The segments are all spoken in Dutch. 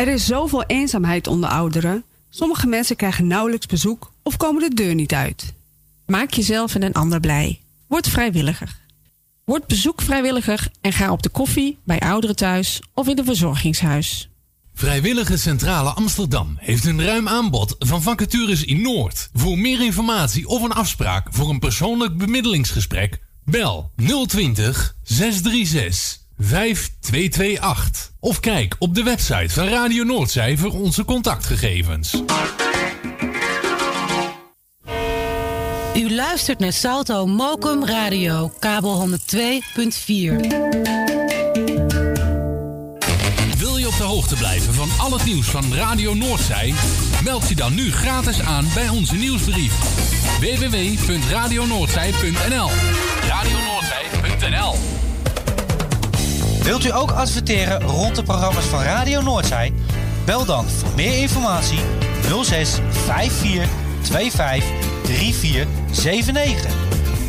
Er is zoveel eenzaamheid onder ouderen. Sommige mensen krijgen nauwelijks bezoek of komen de deur niet uit. Maak jezelf en een ander blij. Word vrijwilliger. Word bezoekvrijwilliger en ga op de koffie bij ouderen thuis of in een verzorgingshuis. Vrijwillige Centrale Amsterdam heeft een ruim aanbod van vacatures in Noord. Voor meer informatie of een afspraak voor een persoonlijk bemiddelingsgesprek, bel 020 636 5228. Of kijk op de website van Radio Noordzij voor onze contactgegevens. U luistert naar Salto Mokum Radio, kabel 102.4. Wil je op de hoogte blijven van al het nieuws van Radio Noordzij? Meld je dan nu gratis aan bij onze nieuwsbrief. www.radionoordzij.nl radionoordzij.nl Wilt u ook adverteren rond de programma's van Radio Noordzij? Bel dan voor meer informatie 06 54 25 3479.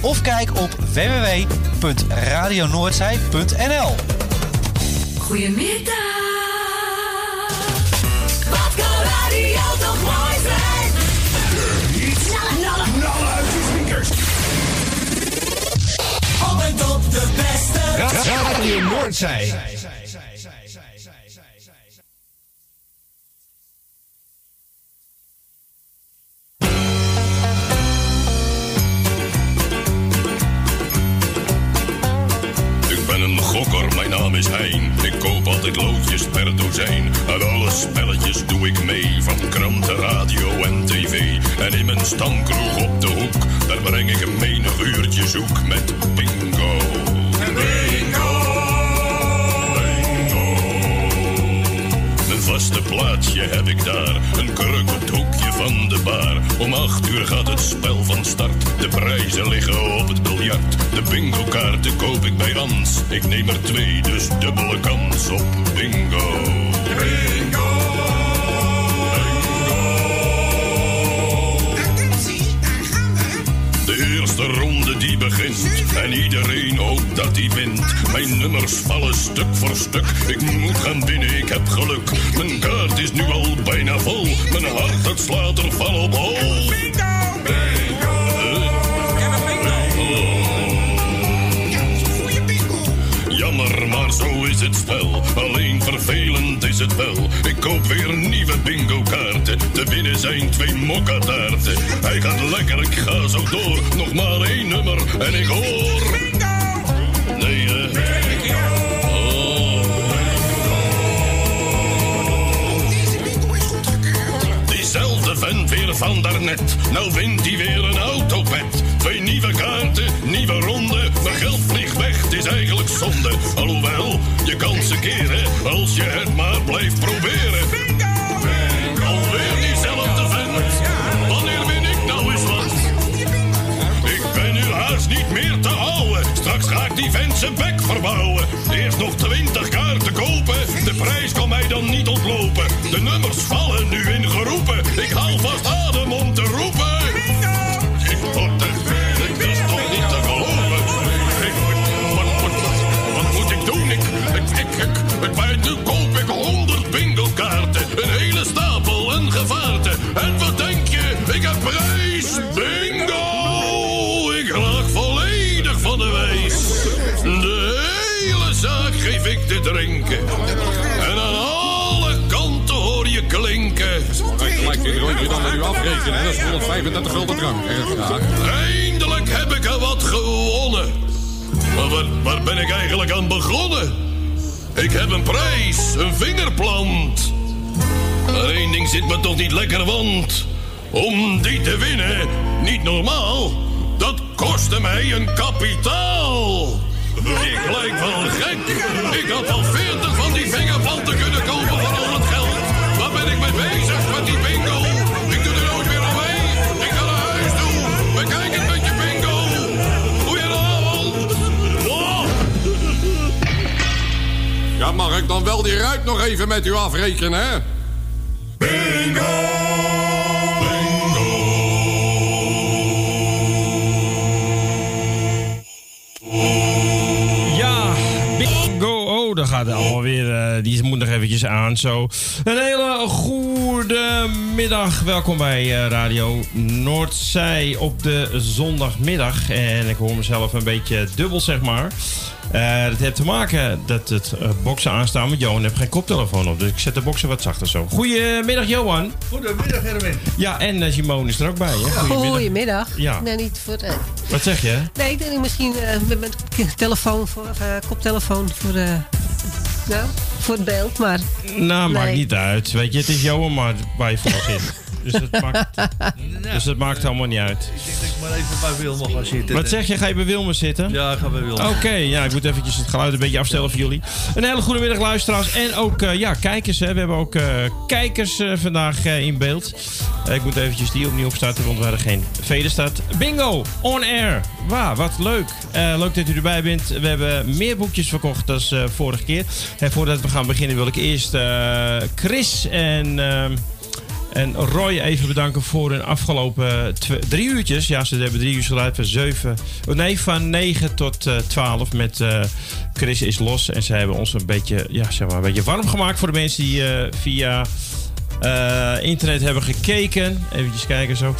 Of kijk op www.radionoordzij.nl. Goedemiddag. Wat kan radio toch mooi zijn? Knallen, uit je speakers. Op en top de beste. Radio een gokker, mijn naam is Hein. Ik koop altijd loodjes per dozijn. Aan alle spelletjes doe ik mee. Van kranten, radio en tv. En in mijn stamkroeg op de hoek. Daar breng ik een menig uurtje zoek met. Bingo! Vaste plaatsje heb ik daar. Een kruk op het hoekje van de bar. Om acht uur gaat het spel van start. De prijzen liggen op het biljart. De bingo kaarten koop ik bij Rans. Ik neem er twee, dus dubbele kans op bingo. De ronde die begint en iedereen hoopt dat hij wint. Mijn nummers vallen stuk voor stuk. Ik moet gaan winnen, ik heb geluk. Mijn kaart is nu al bijna vol. Mijn hart dat slaat er van op hol. Het spel. Alleen vervelend is het wel. Ik koop weer nieuwe bingo kaarten. Te winnen zijn twee mokkataarten. Hij gaat lekker, ik ga zo door. Nog maar één nummer en ik hoor. Nee, eh. Diezelfde vent weer van daarnet. Nou wint hij weer een autopet. Twee nieuwe kaarten, nieuwe ronde. Mijn geld vliegt weg, het is eigenlijk zonde. Alhoewel, je kan ze keren als je het maar blijft proberen. Alweer diezelfde vent. Wanneer win ik nou eens wat? Ik ben nu haast niet meer te houden. Straks ga ik die vent zijn bek verbouwen. Eerst nog twintig kaarten kopen. De prijs kan mij dan niet ontlopen. De nummers vallen nu in geroepen. Ik haal vast adem om te roepen. Dit rondje dan met u afrekenen. Dat is 135 gulden drank. Eindelijk heb ik er wat gewonnen. Maar waar, waar ben ik eigenlijk aan begonnen? Ik heb een prijs, een vingerplant. Maar één ding zit me toch niet lekker, want... om die te winnen, niet normaal... dat kostte mij een kapitaal. Ik lijk wel gek. Ik had wel veertig van die vingerplanten kunnen kopen supermarkt dan wel die ruit nog even met u afrekenen, hè? Ja, bingo. Oh, daar gaat het allemaal weer. eh, die moet nog eventjes aan zo. Een hele goede middag. Welkom bij eh, Radio Noordzij op de zondagmiddag. En ik hoor mezelf een beetje dubbel, zeg maar. Eh dat heeft te maken dat het eh, boksen aanstaan met Johan heeft geen koptelefoon op. Dus ik zet de boksen wat zachter zo. Goedemiddag, Johan. Goedemiddag, Erwin. Ja, en uh, Simone is er ook bij. Hè? Goedemiddag. Goedemiddag. Ja. Nee, niet voor de... Wat zeg je? Nee, ik denk misschien eh, met mijn telefoon voor, eh, koptelefoon voor, nou, voor het beeld, maar... Nou, maakt Nee. niet uit. Weet je, het is Johan maar waar je voor zit. Dus het maakt, dus het maakt helemaal niet uit. Ik denk dat ik maar even bij Wilma ga zitten. Wat zeg je? Ga je bij Wilma zitten? Ja, ik ga bij Wilma. Oké, ja, ik moet eventjes het geluid een beetje afstellen voor jullie. Een hele goede middag luisteraars en ook eh, ja, kijkers. Hè. We hebben ook eh, kijkers eh, vandaag in beeld. Ik moet eventjes die opnieuw opstarten, want we hadden geen Vederstad. Bingo, on air. Wauw, wat leuk. Leuk dat u erbij bent. We hebben meer boekjes verkocht dan vorige keer. En voordat we gaan beginnen wil ik eerst Chris en... en Roy even bedanken voor hun afgelopen twe- drie uurtjes. Ja, ze hebben drie uur geluid van zeven. oh nee, van 9 tot eh 12 met eh, Chris is los. En ze hebben ons een beetje, ja, zeg maar, een beetje warm gemaakt voor de mensen die eh, via eh, internet hebben gekeken. Even kijken zo.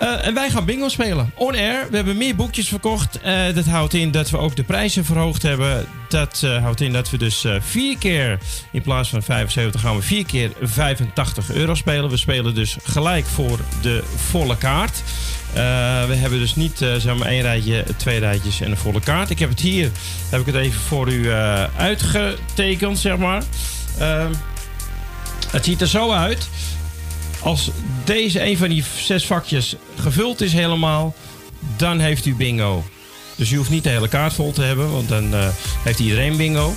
Eh, en wij gaan bingo spelen. On air. We hebben meer boekjes verkocht. Eh, dat houdt in dat we ook de prijzen verhoogd hebben. Dat eh, houdt in dat we dus vier keer, in plaats van 75, gaan we vier keer 85 euro spelen. We spelen dus gelijk voor de volle kaart. We hebben dus niet zeg maar één rijtje, twee rijtjes en een volle kaart. Ik heb het hier, heb ik het even voor u uitgetekend, zeg maar. Ehm, het ziet er zo uit. Als deze een van die zes vakjes gevuld is helemaal, dan heeft u bingo. Dus u hoeft niet de hele kaart vol te hebben, want dan eh, heeft iedereen bingo.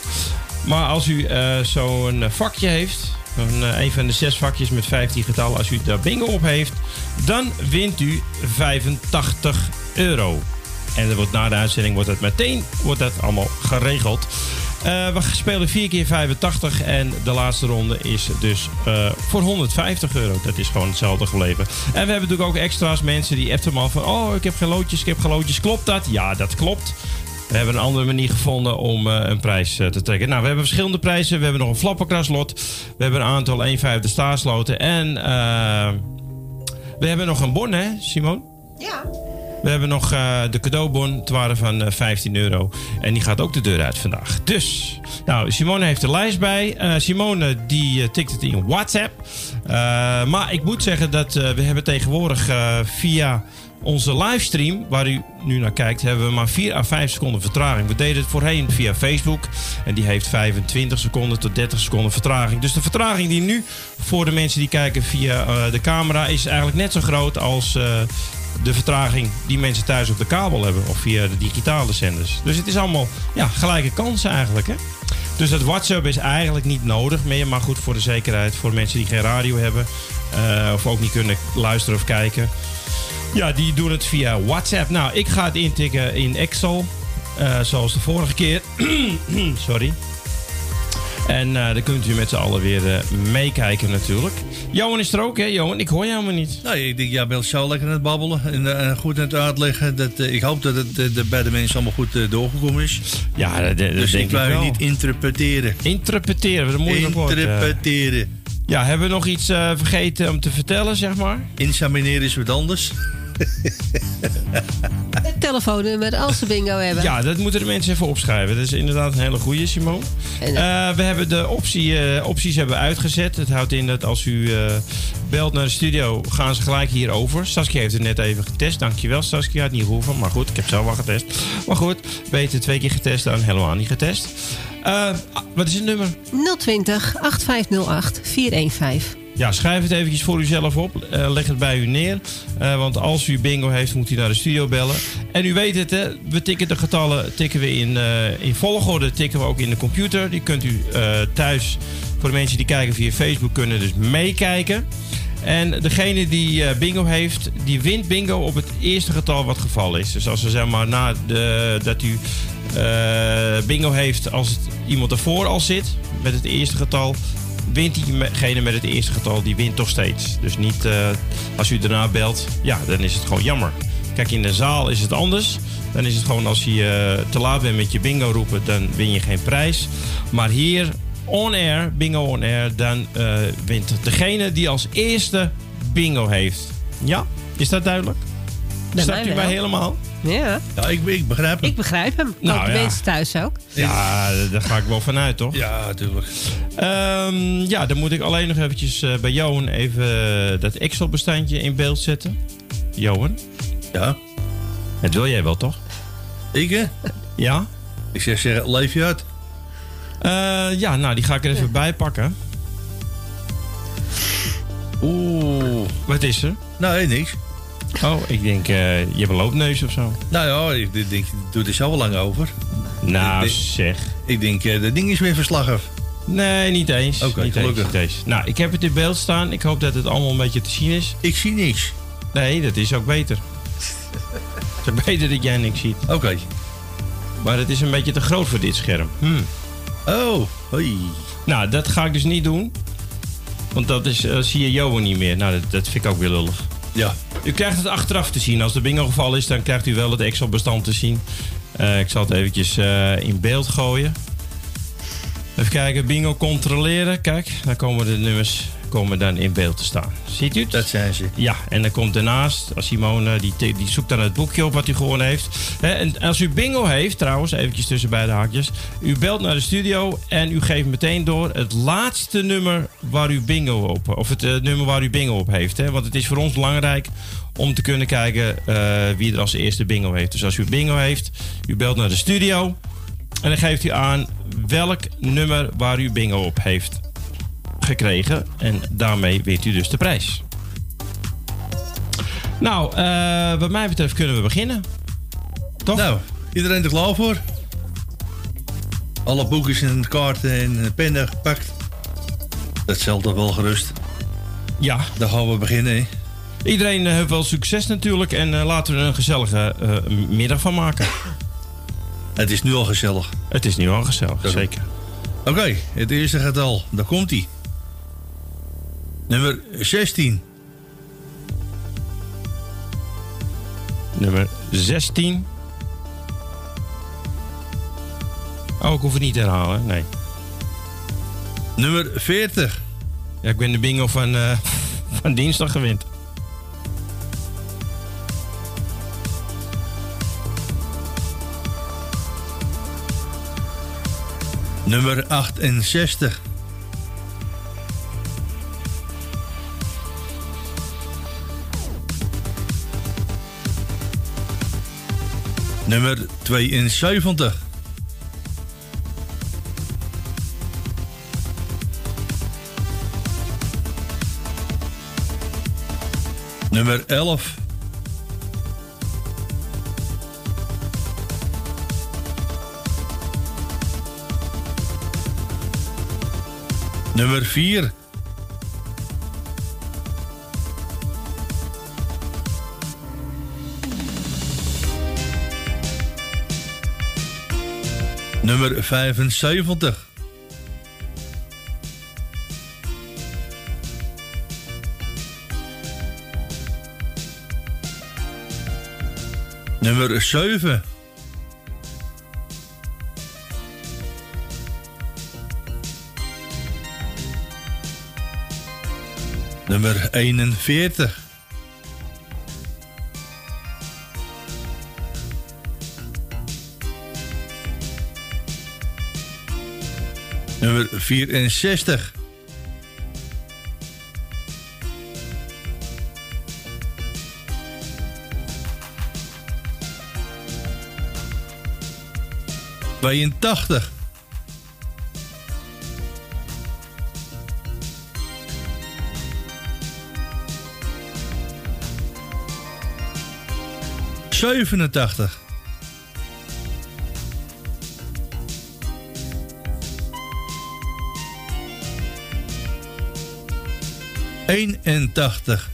Maar als u eh, zo'n vakje heeft, een, eh, een van de zes vakjes met 15 getallen, als u daar bingo op heeft, dan wint u 85 euro. En wordt na de uitzending wordt dat meteen wordt dat allemaal geregeld. Eh, we spelen 4 keer 85 en de laatste ronde is dus eh, voor 150 euro. Dat is gewoon hetzelfde gebleven. En we hebben natuurlijk ook extra's. Mensen die appen al van... Oh, ik heb geen loodjes, ik heb geen loodjes. Klopt dat? Ja, dat klopt. We hebben een andere manier gevonden om eh, een prijs te trekken. Nou, we hebben verschillende prijzen. We hebben nog een flapperkraslot. We hebben een aantal 1 vijfde staarsloten. En we hebben nog een bon, hè, Simon? Ja. We hebben nog eh, de cadeaubon, het waren van eh, 15 euro. En die gaat ook de deur uit vandaag. Dus, nou, Simone heeft de lijst bij. Eh, Simone, die eh, tikt het in WhatsApp. Eh, maar ik moet zeggen dat eh, we hebben tegenwoordig eh, via onze livestream, waar u nu naar kijkt, hebben we maar 4 à 5 seconden vertraging. We deden het voorheen via Facebook. En die heeft 25 seconden tot 30 seconden vertraging. Dus de vertraging die nu voor de mensen die kijken via eh, de camera is eigenlijk net zo groot als eh, de vertraging die mensen thuis op de kabel hebben. Of via de digitale zenders. Dus het is allemaal ja, gelijke kansen eigenlijk. Hè? Dus dat WhatsApp is eigenlijk niet nodig meer. Maar goed, voor de zekerheid, voor mensen die geen radio hebben. eh, of ook niet kunnen luisteren of kijken. Ja, die doen het via WhatsApp. Nou, ik ga het intikken in Excel. eh, zoals de vorige keer. Sorry. En eh, dan kunt u met z'n allen weer eh, meekijken natuurlijk. Johan is er ook, hè? Johan, ik hoor je helemaal niet. Nee, ik denk, jij bent zo lekker aan het babbelen en eh, goed aan het uitleggen. Dat, ik hoop dat het de- bij de mensen allemaal goed doorgekomen is. Ja, dat, dat dus denk ik ik wou je wel. niet interpreteren. Interpreteren, een moeilijk woord. eh. Interpreteren. Ja, hebben we nog iets vergeten om te vertellen, zeg maar? Insamineren is wat anders. Het telefoonnummer als ze bingo hebben. Ja, dat moeten de mensen even opschrijven. Dat is inderdaad een hele goede, Simon. Eh, we hebben de optie, eh, opties hebben uitgezet. Het houdt in dat als u eh, belt naar de studio, gaan ze gelijk hierover. Saskia heeft het net even getest. Dankjewel, Saskia. Had niet gehoeven, maar goed, ik heb zelf al getest. Maar goed, beter twee keer getest dan helemaal niet getest. Eh, wat is het nummer? 020 8508 415. Ja, schrijf het eventjes voor uzelf op. Eh, leg het bij u neer. Eh, want als u bingo heeft, moet u naar de studio bellen. En u weet het, hè, we tikken de getallen tikken we in, eh, in volgorde. Tikken we ook in de computer. Die kunt u thuis, voor de mensen die kijken via Facebook, kunnen dus meekijken. En degene die bingo heeft, die wint bingo op het eerste getal wat gevallen is. Dus als we zeg maar na de, dat u bingo heeft als iemand ervoor al zit met het eerste getal, wint diegene met het eerste getal, die wint toch steeds. Dus niet eh, als u daarna belt, ja, dan is het gewoon jammer. Kijk, in de zaal is het anders. Dan is het gewoon als je eh, te laat bent met je bingo roepen, dan win je geen prijs. Maar hier, on air, bingo on air, dan eh, wint degene die als eerste bingo heeft. Ja, is dat duidelijk? Bij Snapt mij u mij helemaal? Ja. Ja, ik, ik begrijp hem. Ik begrijp hem. Nou, Ook de ja. mensen thuis ook. Ja, daar ga ik wel vanuit, toch? Ja, natuurlijk. Ehm, ja, dan moet ik alleen nog eventjes eh, bij Johan even eh, dat Excel-bestandje in beeld zetten. Johan? Ja? Dat wil jij wel, toch? Ik, hè? Ja? Ik zeg, zeg leef je uit. Eh, ja, nou, die ga ik er even bij pakken. Oeh. Wat is er? Nee, niks. Oh, ik denk, eh, je hebt een loopneus of zo. Nou ja, ik denk, je doet er zo wel lang over. Nou, Ik denk- zeg. Ik denk, eh, dat ding is weer verslag af. Nee, niet eens. Oké, gelukkig. eens. Nou, ik heb het in beeld staan. Ik hoop dat het allemaal een beetje te zien is. Ik zie niks. Nee, dat is ook beter. het is beter dat jij niks ziet. Oké. Maar het is een beetje te groot voor dit scherm. Hmm. Oh, hoi. Nou, dat ga ik dus niet doen. Want dat is, eh, zie je Johan niet meer. Nou, dat, dat vind ik ook weer lullig. Ja. U krijgt het achteraf te zien. Als de bingo geval is, dan krijgt u wel het Excel-bestand te zien. Eh, ik zal het eventjes eh, in beeld gooien. Even kijken, bingo controleren. Kijk, dan komen de nummers komen dan in beeld te staan. Ziet u het? Dat zijn ze. Ja, en dan komt daarnaast, als Simone, die, die zoekt dan het boekje op wat u gewonnen heeft. En als u bingo heeft, trouwens, eventjes tussen beide haakjes. U belt naar de studio en u geeft meteen door het laatste nummer waar u bingo op, of het eh, nummer waar u bingo op heeft. Hè? Want het is voor ons belangrijk om te kunnen kijken eh, wie er als eerste bingo heeft. Dus als u bingo heeft, u belt naar de studio en dan geeft u aan welk nummer waar u bingo op heeft gekregen. En daarmee wint u dus de prijs. Nou, eh, wat mij betreft kunnen we beginnen. Toch? Nou, iedereen er klaar voor? Alle boekjes en kaarten en pennen gepakt. Dat toch wel gerust. Ja. Dan gaan we beginnen? Iedereen eh, heeft wel succes natuurlijk. En eh, laten we er een gezellige middag van maken. Het is nu al gezellig. Het is nu al gezellig, zeker. Oké, het eerste getal. Daar komt hij. Nummer 16. Nummer 16. Oh, ik hoef het niet te herhalen. Nee. Nummer 40. Ja, ik ben de bingo van, eh, van dinsdag gewend. Nummer 68. Nummer 72. Nummer 11. Nummer 4. Nummer 75. Nummer 7. Nummer 41. Nummer 64. Tweeëntachtig. Zevenentachtig. 81.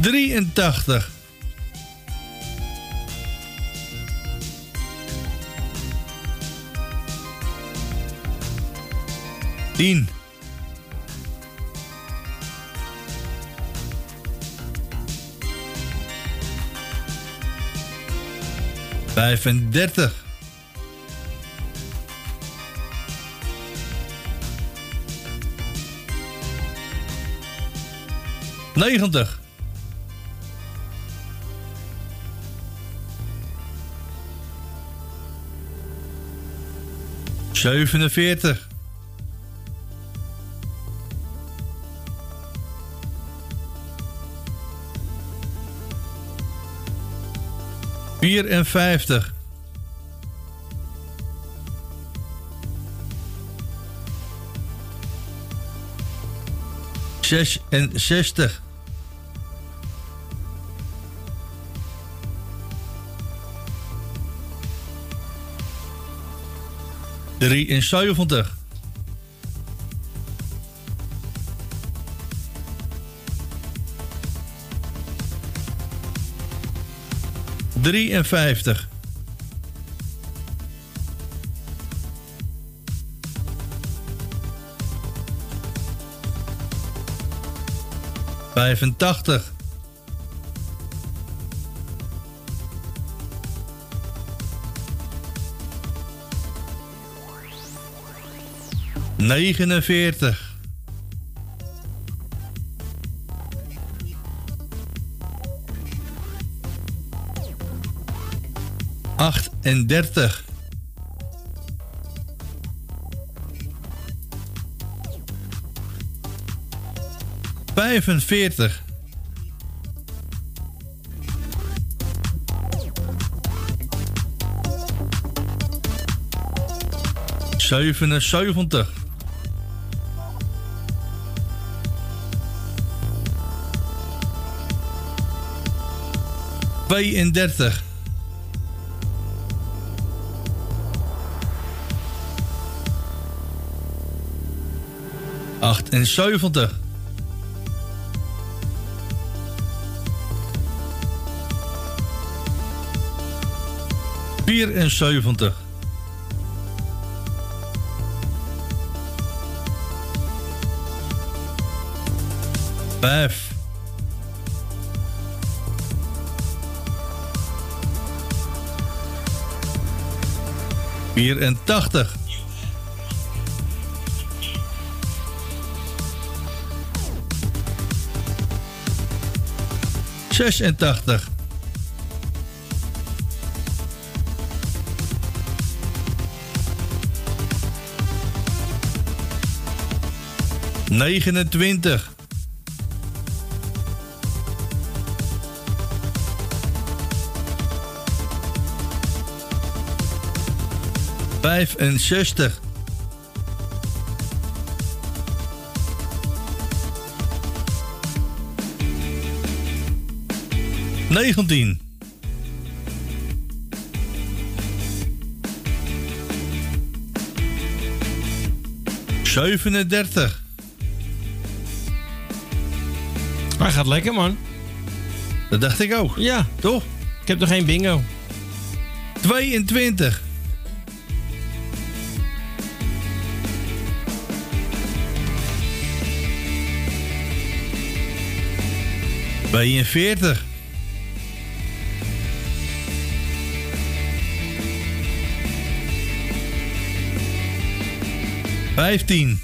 Drieëntachtig. Tien. Vijfendertig. Negentig. Zevenenveertig. Vierenvijftig. Zesenzestig. Drieënzeventig. Drieënvijftig. Vijfentachtig. Negenenveertig. Achtendertig. Vijfenveertig. Zevenenzeventig. Tweeëndertig. Achtenzeventig. Vierenzeventig. Vijf. Vierentachtig. Zesentachtig. Negenentwintig. Vijfenzestig. Negentien. Zevenendertig. Hij gaat lekker, man. Dat dacht ik ook. Ja. Toch? Ik heb nog geen bingo. 22. Tweeënveertig. Vijftien.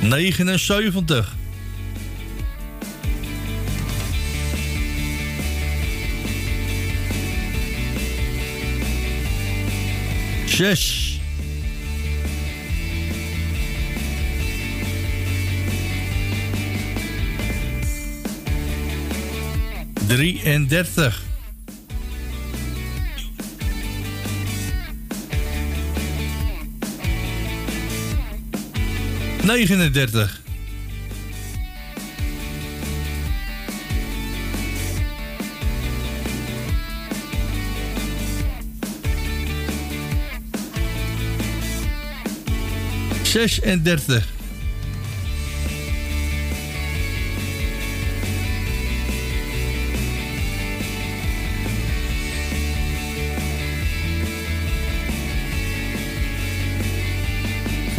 Negenenzeventig. Zes. 32. Negenendertig. Zesendertig.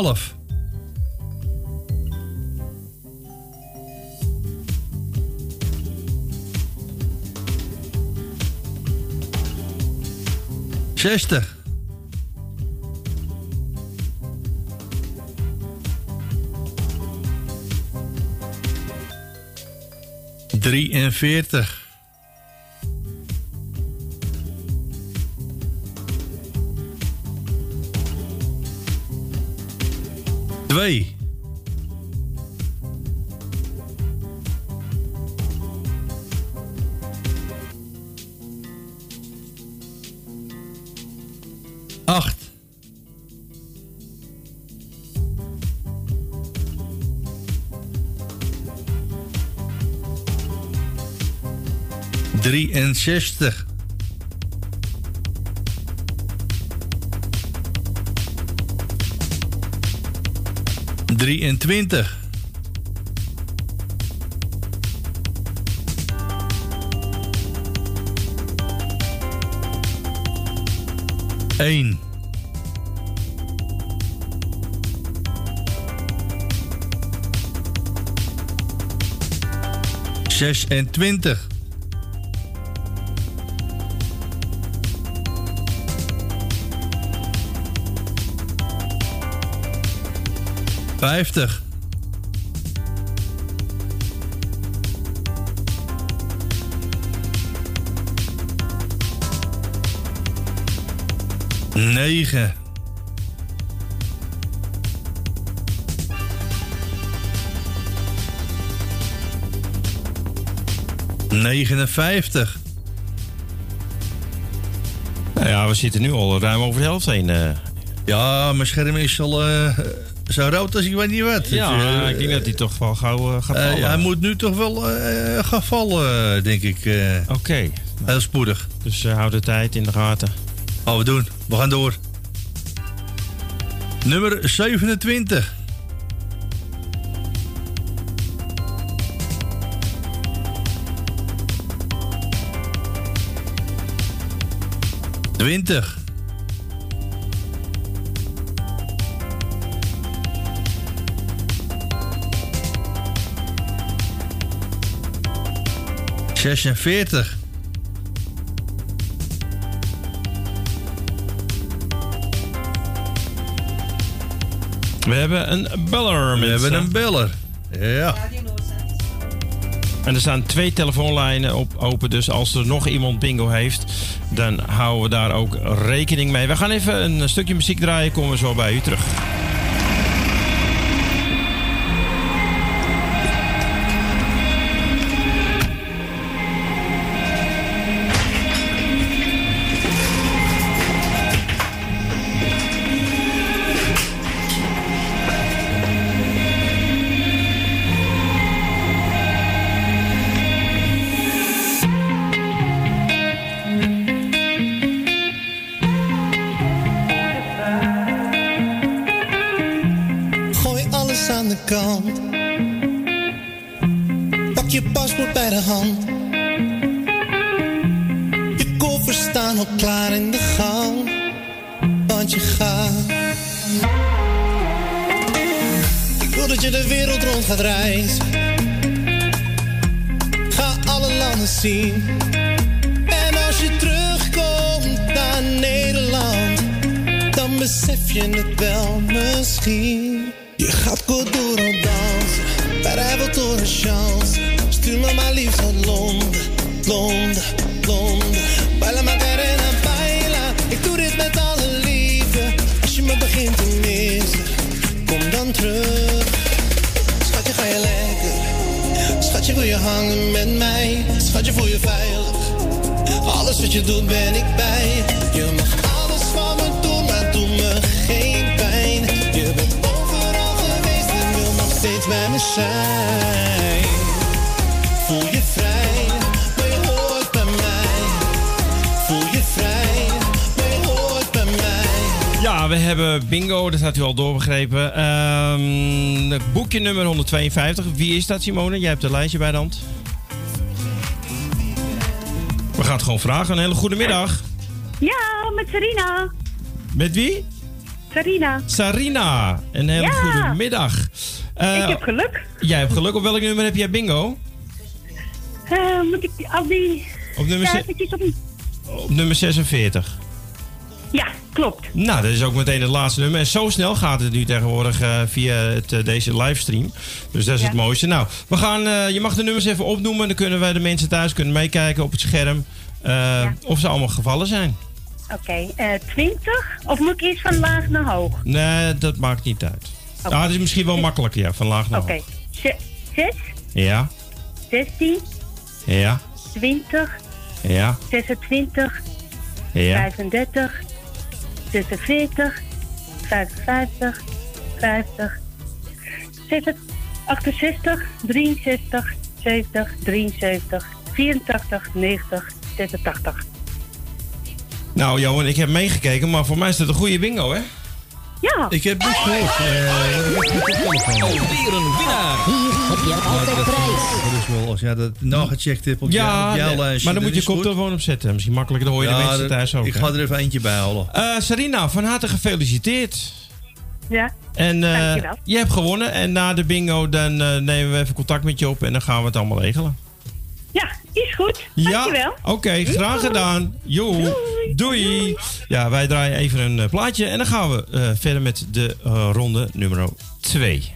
Twaalf. Zestig. Drieënveertig. 8. Drieënzestig. Drieëntwintig. Eén. Zesentwintig. Vijftig. Negen. Negenenvijftig. Nou ja, we zitten nu al ruim over de helft heen. eh. Ja, mijn scherm is al eh, zo rood als ik weet niet wat. Ja, Het, eh, ik denk dat hij toch wel gauw gaat vallen. hij moet nu toch wel gaan vallen, denk ik. Oké. Heel spoedig. Dus eh, hou de tijd in de gaten. Gaan we doen. We gaan door. Nummer 27. Twintig. Zesenveertig. We hebben een beller, We mensen. hebben een beller. Ja. En er staan twee telefoonlijnen op open. Dus als er nog iemand bingo heeft, dan houden we daar ook rekening mee. We gaan even een stukje muziek draaien. Komen we zo bij u terug. Boekje nummer 152. Wie is dat, Simone? Jij hebt een lijstje bij de hand. We gaan het gewoon vragen. Een hele goede middag. Ja, met Sarina. Met wie? Sarina. Sarina. Een hele Ja. goede middag. Eh, ik heb geluk. Jij hebt geluk. Op welk nummer heb jij bingo? Moet ik die- al die Op nummer, ze- cijfertjes op... op nummer 46. Nou, dat is ook meteen het laatste nummer. En zo snel gaat het nu tegenwoordig eh, via het, eh, deze livestream. Dus dat is Ja. het mooiste. Nou, we gaan, eh, je mag de nummers even opnoemen. Dan kunnen wij de mensen thuis kunnen meekijken op het scherm. Of ze allemaal gevallen zijn. Oké, eh 20? Of moet ik eerst van laag naar hoog? Nee, dat maakt niet uit. Oké. Ah, het is misschien wel makkelijker, ja, van laag naar Oké. hoog. Ze- 6, Ja, 16, ja, 20, ja, 26, ja. 35, 46, 55, 50, 60, 68, 63, 70, 73, 84, 90, 86. Nou, Johan, ik heb meegekeken, maar voor mij is het een goede bingo, hè? Ja. Ik heb niks gehoord. Eh, telefoon. Alweer een winnaar. Hier heb je altijd prijs. Dat is wel, als jij dat nagecheckt hebt op, Ja, jouw lijstje. maar dan moet je koptelefoon opzetten. Misschien makkelijker, dan hoor je de Ja, mensen thuis ook. Ik ga er even eentje bij halen. Eh, Sarina, van harte gefeliciteerd. Ja. En eh, Dankjewel. je hebt gewonnen. En na de bingo dan eh, nemen we even contact met je op en dan gaan we het allemaal regelen. Ja, is goed. Ja, Dankjewel. oké, graag gedaan. Jo, doei. Ja, wij draaien even een plaatje en dan gaan we eh, verder met de ronde nummer 2.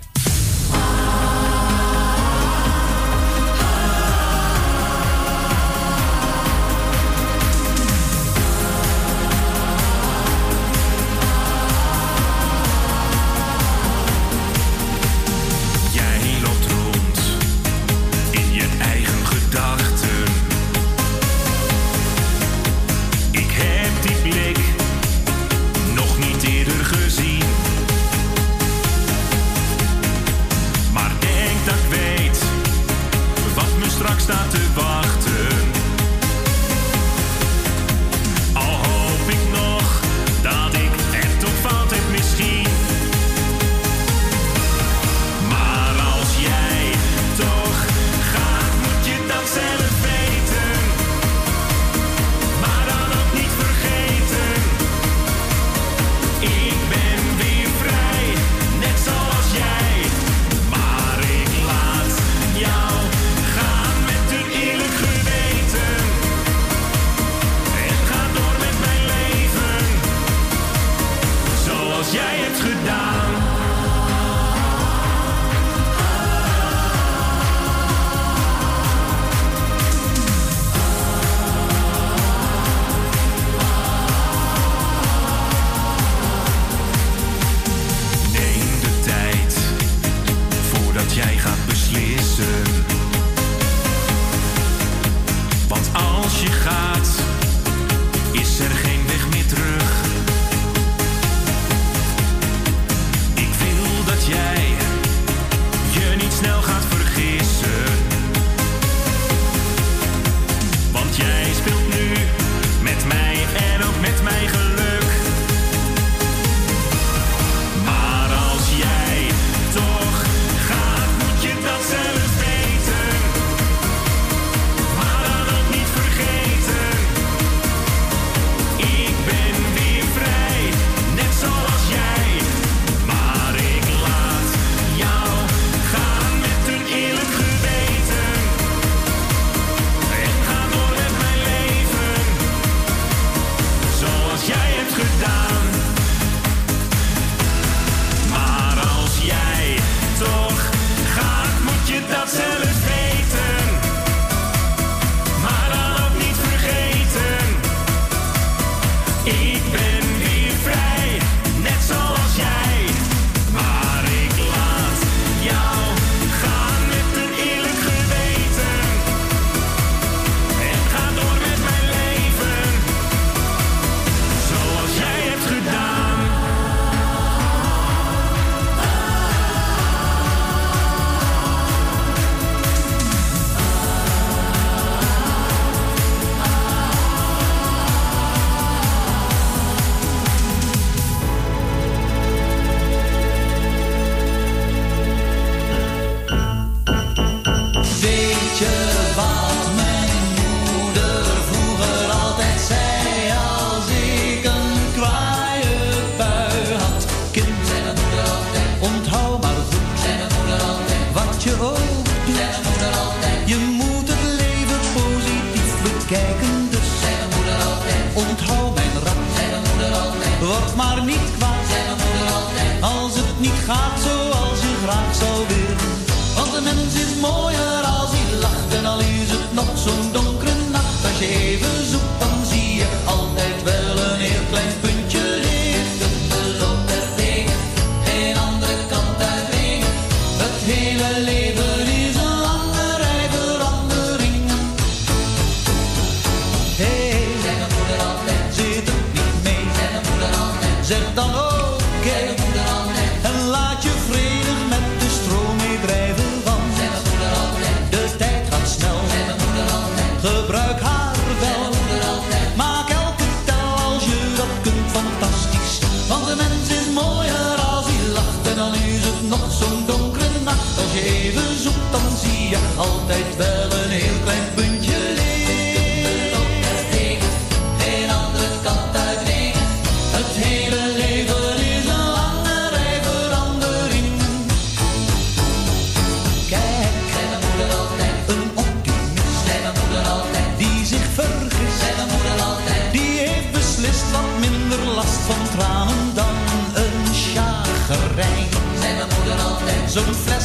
Van tranen dan een chagrijn. Zei mijn moeder altijd, zo'n fles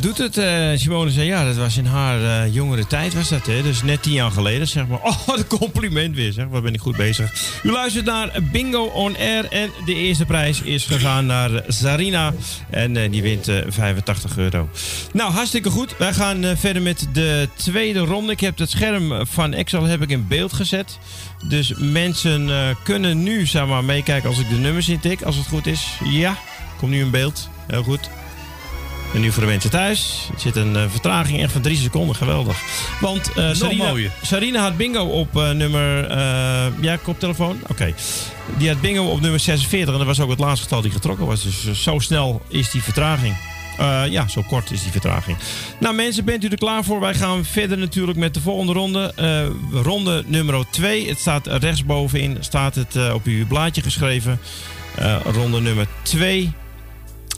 doet het. Eh, Simone zei, ja, dat was in haar eh, jongere tijd was dat, hè. Dus net tien jaar geleden, zeg maar. Oh, wat een compliment weer, zeg. Wat ben ik goed bezig. U luistert naar Bingo On Air en de eerste prijs is gegaan naar Sarina. En eh, die wint eh, 85 euro. Nou, hartstikke goed. Wij gaan eh, verder met de tweede ronde. Ik heb het scherm van Excel heb ik in beeld gezet. Dus mensen eh, kunnen nu, zeg maar, meekijken als ik de nummers intik, als het goed is. Ja, komt nu in beeld. Heel goed. En nu voor de mensen thuis. Er zit een eh, vertraging echt van drie seconden. Geweldig. Want eh Sarina. Sarina had bingo op eh, nummer... ja, koptelefoon? Oké. Die had bingo op nummer 46. En dat was ook het laatste getal die getrokken was. Dus zo snel is die vertraging. Ja, zo kort is die vertraging. Nou mensen, bent u er klaar voor? Wij gaan verder natuurlijk met de volgende ronde. Ronde nummer 2. Het staat rechtsbovenin. Staat het op uw blaadje geschreven. Ronde nummer 2.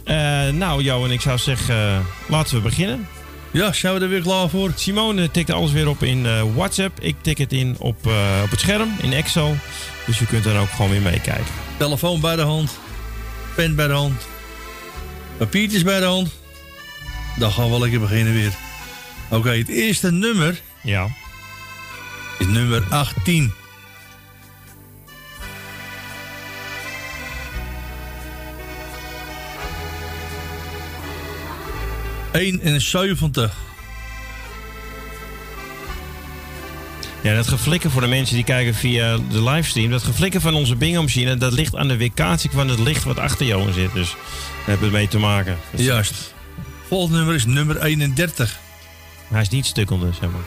Eh, nou, Jo en ik zou zeggen, eh, laten we beginnen. Ja, zijn we er weer klaar voor? Simone tikt alles weer op in eh, WhatsApp. Ik tik het in op, op het scherm, in Excel. Dus u kunt er ook gewoon weer meekijken. Telefoon bij de hand. Pen bij de hand. Papiertjes bij de hand. Dan gaan we lekker beginnen weer. Oké, het eerste nummer. Ja. Is nummer 18. Eenenzeventig. Ja, dat geflikken voor de mensen die kijken via de livestream. Dat geflikken van onze bingo-machine, dat ligt aan de weerkaatsing van het licht wat achter jou zit. Dus daar hebben we mee te maken. Dus Juist. Volgende nummer is nummer 31. Hij is niet stukkende, zeg maar.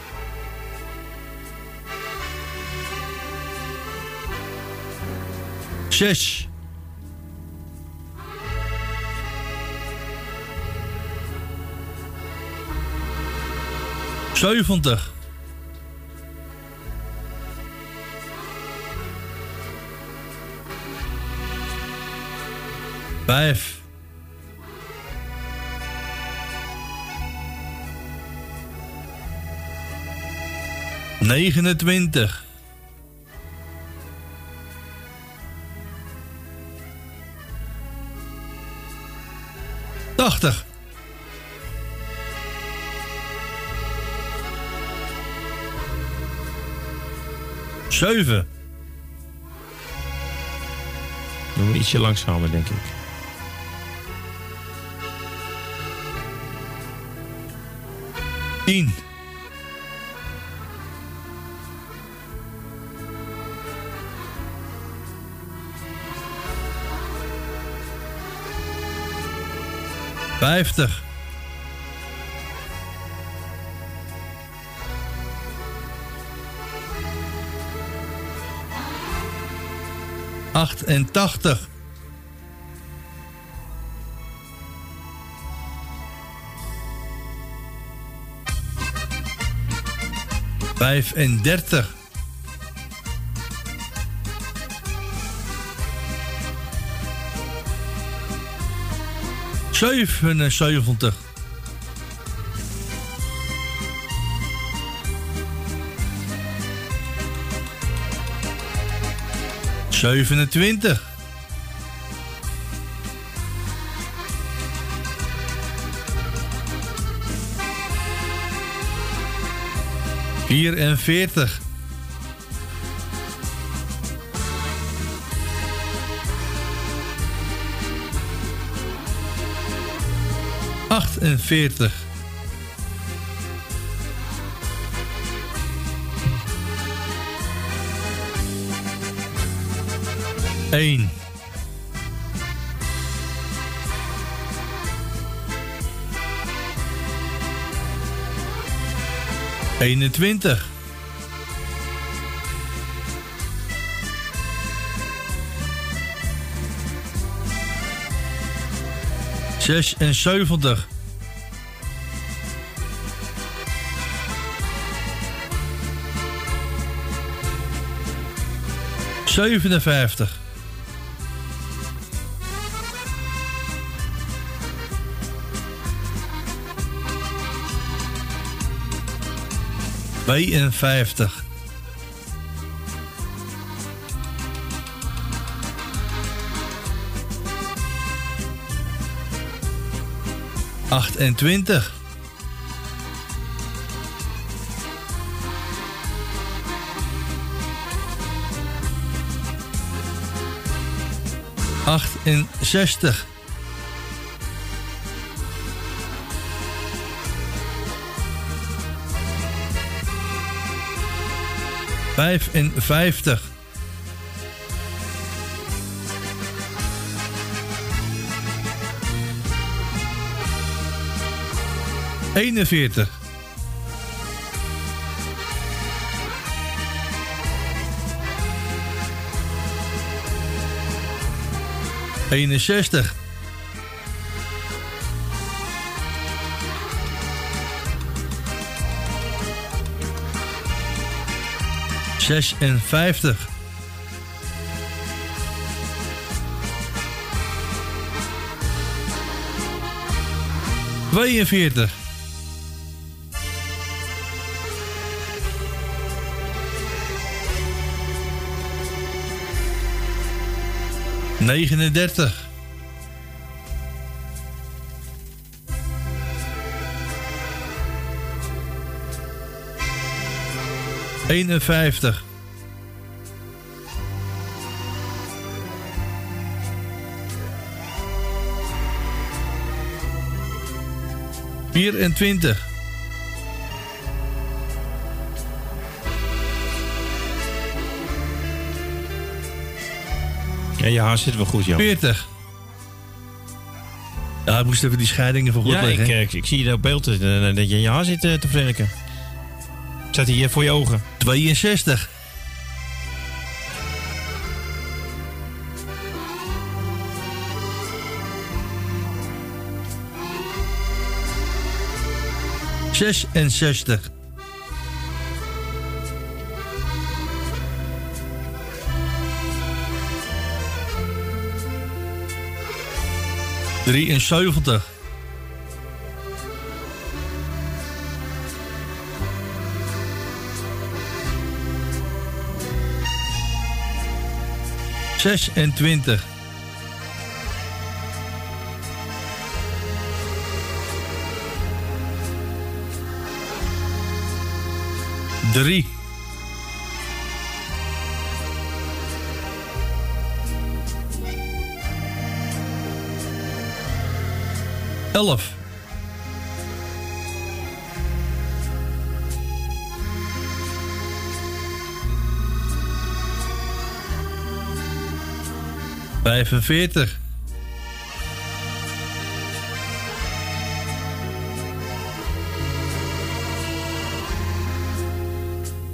Zes. 70. Vijf. Negenentwintig. Tachtig. 7. Doe we ietsje langzamer, denk ik. Tien. Vijftig. Achtentachtig. Vijfendertig. Zevenenzeventig. Zevenentwintig. Vierenveertig. Achtenveertig. Eén. Eenentwintig. Zesenzeventig. Zevenenvijftig. Tweeënvijftig. Achtentwintig. Achtenzestig. Vijfenvijftig. Eenenveertig. Eenenzestig. Zesenvijftig. Tweeënveertig. Negenendertig. Eenenvijftig. Vierentwintig. Ja, je haar zit wel goed, Jan. 40. Ja, ik moest even die scheidingen voor goed Ja, leggen. eh, ik, ik zie je op beeld eh, dat je in je haar zit eh, te verwerken. Zet hij hier voor je ogen. 62. Zesenzestig. Drieënzeventig. 26. Drie. Elf. Vijfenveertig.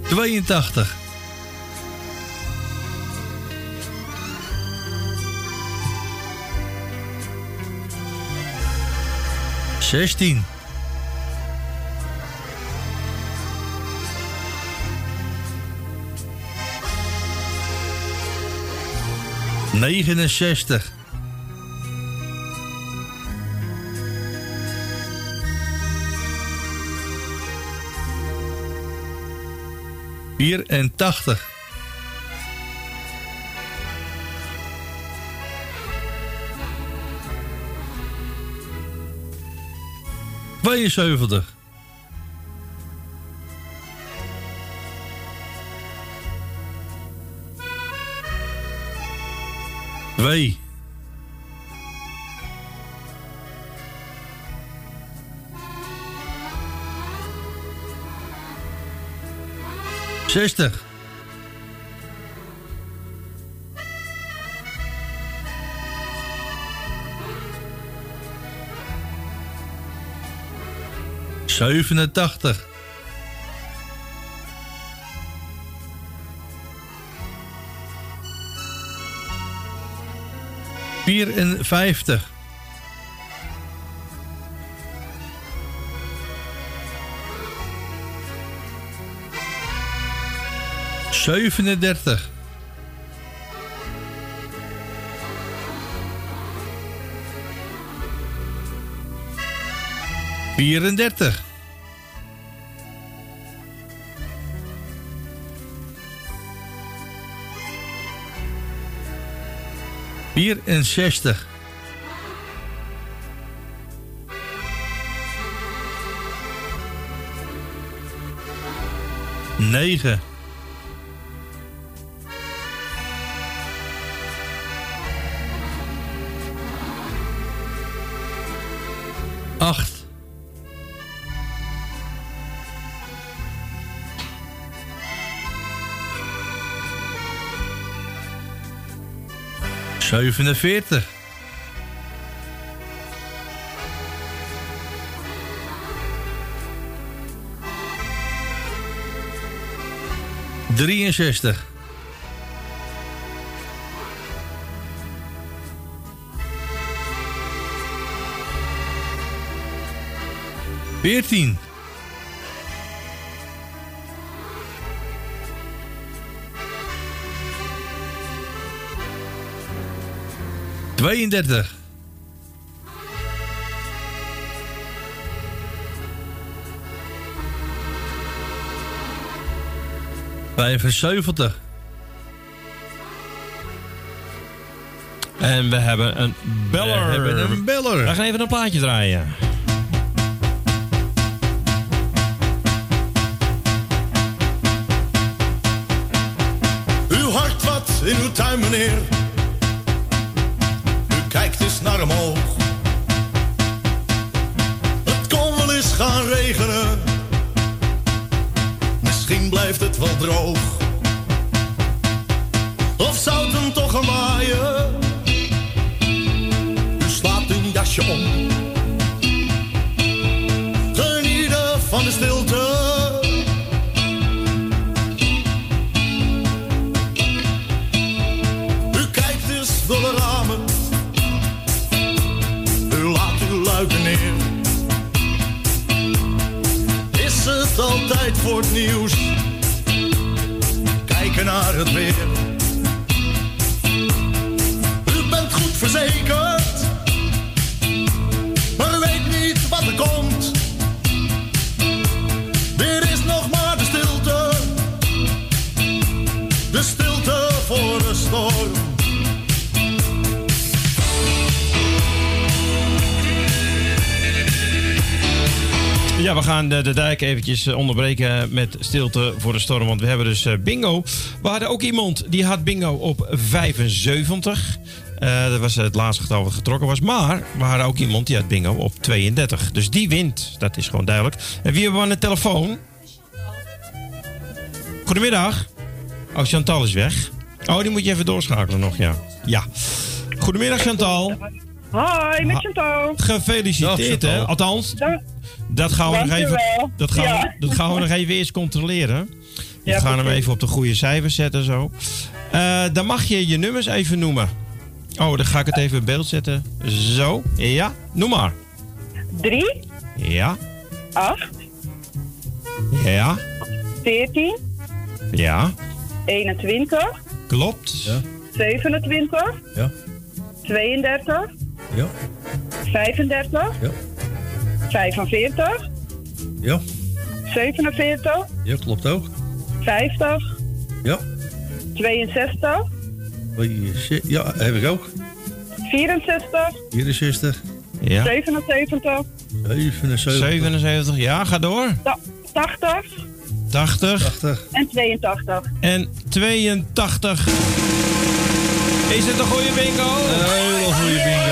Tweeëntachtig. Zestien. Negenenzestig. Vierentachtig. Tweeënzeventig. Twee. Zestig. Zevenentachtig. Vierenvijftig. Zevenendertig. Vierendertig. Vierenzestig. Negen. 47. Drieënzestig. Veertien. Tweeëndertig. Vijfenzeventig. En we hebben een beller. We hebben een beller. We gaan even een plaatje draaien. Uw hart wat in uw tuin, meneer. Eens naar omhoog. Het kon wel eens gaan regenen. Misschien blijft het wel droog. Of zou het hem toch gaan waaien? Voor nieuws? Kijken naar het weer. Gaan de, de dijk eventjes eh, onderbreken met stilte voor de storm. Want we hebben dus eh, bingo. We hadden ook iemand die had bingo op 75. Eh, dat was het laatste getal wat getrokken was. Maar we hadden ook iemand die had bingo op 32. Dus die wint. Dat is gewoon duidelijk. En wie hebben we aan de telefoon? Goedemiddag. Oh, Chantal is weg. Oh, die moet je even doorschakelen nog, ja. Ja. Goedemiddag, Chantal. Hoi, met Ha- Chantal. Gefeliciteerd, hè? Althans, dat gaan we nog even, dat gaan, Ja. we, dat gaan we nog even eerst controleren. We Ja, gaan hem even op de goede cijfers zetten zo. Eh, dan mag je je nummers even noemen. Oh, dan ga ik het even in beeld zetten. Zo, ja, noem maar. 3, Ja, 8, ja, 14, ja, 21, klopt. 27, Ja. 32, Ja. 35, Ja. 45, Ja. 47, Ja, klopt ook. 50, Ja. 62, Ja, heb ik ook. 64, 64. Ja. 77, 77. 77, ja, ga door. ta- 80 80 80 en 82. en 82. Is het een goede bingo? Een hele goede bingo.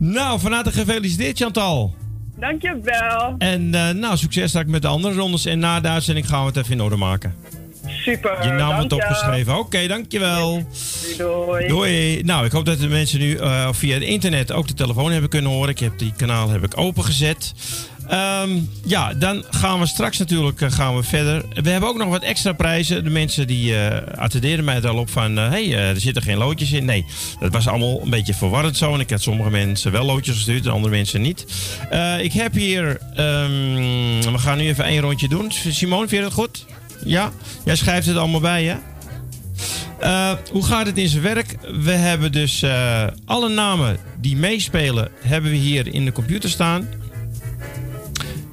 Nou, van harte gefeliciteerd Chantal. Dankjewel. En eh, nou, succes straks met de andere rondes. En na de uitzending gaan we het even in orde maken. Super. Je naam wordt dank je. opgeschreven. Oké, dankjewel. Doei. Doei. Nou, ik hoop dat de mensen nu eh, via het internet ook de telefoon hebben kunnen horen. Ik heb die kanaal heb ik opengezet. Ehm, ja, dan gaan we straks natuurlijk eh, gaan we verder. We hebben ook nog wat extra prijzen. De mensen die eh attenderen mij er al op van... hé, hey, eh, er zitten geen loodjes in. Nee, dat was allemaal een beetje verwarrend zo. En ik had sommige mensen wel loodjes gestuurd en andere mensen niet. Ik heb hier... ehm, we gaan nu even één rondje doen. Simone, vind je dat goed? Ja? Jij schrijft het allemaal bij, hè? Hoe gaat het in zijn werk? We hebben dus alle namen die meespelen, hebben we hier in de computer staan.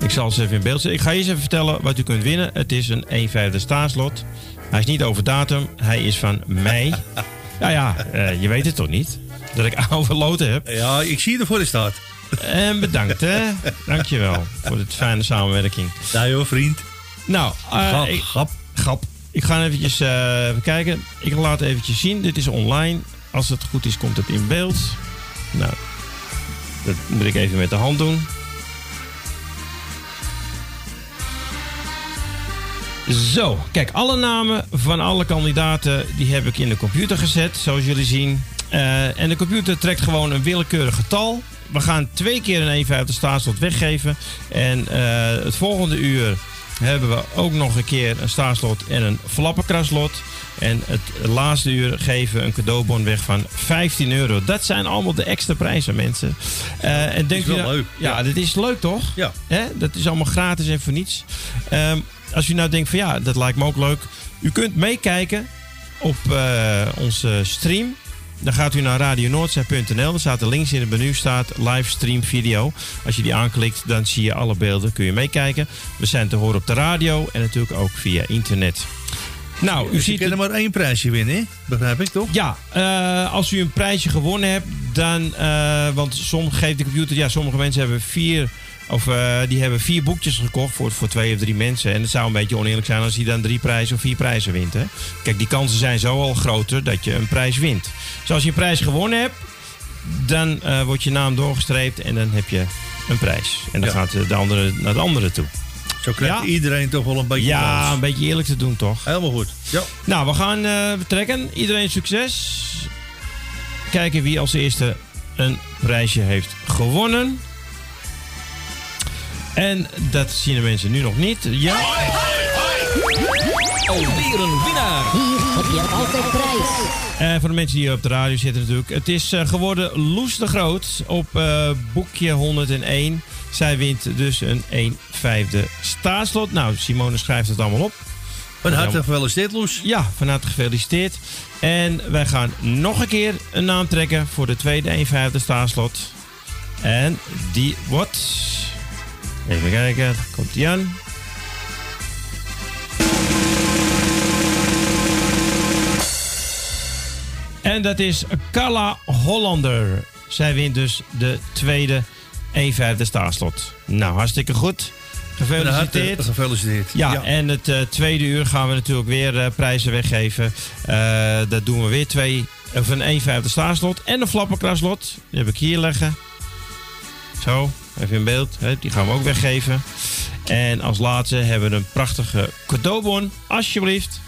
Ik zal ze even in beeld zetten. Ik ga je eens even vertellen wat u kunt winnen. Het is een 1 vijfde staatslot. Hij is niet over datum. Hij is van mei. ja, ja, eh, je weet het toch niet? Dat ik oude loten heb. Ja, ik zie je ervoor in staat. En bedankt, hè. Dankjewel voor de fijne samenwerking. Ja joh, vriend. Nou, eh, Grap, ik, grap. grap. Ik ga eventjes eh, even kijken. Ik laat eventjes zien. Dit is online. Als het goed is, komt het in beeld. Nou, dat moet ik even met de hand doen. Zo, kijk, alle namen van alle kandidaten die heb ik in de computer gezet, zoals jullie zien. Eh, en de computer trekt gewoon een willekeurig getal. We gaan twee keer een 1,50 staatslot weggeven. En eh, het volgende uur hebben we ook nog een keer een staatslot en een flappenkraslot. En het laatste uur geven we een cadeaubon weg van 15 euro. Dat zijn allemaal de extra prijzen, mensen. Eh, en denkt wel u nou- leuk. Ja, dit is leuk toch? Ja. Hè? Dat is allemaal gratis en voor niets. Ehm, als u nou denkt van ja, dat lijkt me ook leuk. U kunt meekijken op eh, onze stream. Dan gaat u naar radionoordzij.nl. Er staat er links in het menu staat livestream video. Als je die aanklikt, dan zie je alle beelden. Kun je meekijken. We zijn te horen op de radio en natuurlijk ook via internet. Nou, u Dus je ziet kan er maar één prijsje winnen, hè? begrijp ik toch? ja, eh, als u een prijsje gewonnen hebt, dan. eh, want soms geeft de computer. Ja, sommige mensen hebben vier. Of eh, die hebben vier boekjes gekocht voor, voor twee of drie mensen. En het zou een beetje oneerlijk zijn als hij dan drie prijzen of vier prijzen wint. Hè? Kijk, die kansen zijn zo al groter dat je een prijs wint. Dus als je een prijs gewonnen hebt, dan eh, wordt je naam doorgestreept en dan heb je een prijs. En dan Ja. gaat de andere naar de andere toe. Zo krijgt Ja. iedereen toch wel een beetje Ja, kans. een beetje eerlijk te doen toch? Helemaal goed. Ja. Nou, we gaan betrekken. Iedereen succes. Kijken wie als eerste een prijsje heeft gewonnen. En dat zien de mensen nu nog niet. Ja. Alweer een winnaar. Hier heb je altijd prijs. En voor de mensen die hier op de radio zitten natuurlijk. Het is eh, geworden Loes de Groot op eh, boekje 101. Zij wint dus een 1 vijfde staatslot. Nou, Simone schrijft het allemaal op. Van harte gefeliciteerd, Loes. Ja, van harte gefeliciteerd. En wij gaan nog een keer een naam trekken voor de tweede 1 vijfde staatslot. En die wordt... Even kijken, komt die aan. En dat is Carla Hollander. Zij wint dus de tweede 1 vijfde staarslot. Nou, hartstikke goed. Gefeliciteerd. Gefeliciteerd. Ja, en het eh, tweede uur gaan we natuurlijk weer eh, prijzen weggeven. Eh, dat doen we weer twee, of een 1 vijfde staarslot en een flapperkraslot. Die heb ik hier liggen. Zo, even in beeld. Hè, die gaan we ook weggeven. En als laatste hebben we een prachtige cadeaubon, alsjeblieft,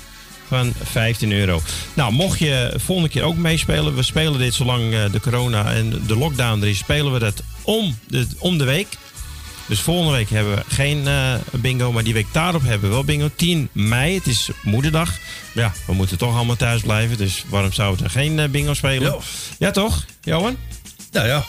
van 15 euro. Nou, mocht je volgende keer ook meespelen, we spelen dit zolang eh, de corona en de lockdown er is, spelen we dat om de, om de week. Dus volgende week hebben we geen eh, bingo, maar die week daarop hebben we wel bingo. 10 mei, het is moederdag. Ja, we moeten toch allemaal thuis blijven, dus waarom zouden we er geen eh, bingo spelen? Ja. Ja, toch, Johan? Nou ja,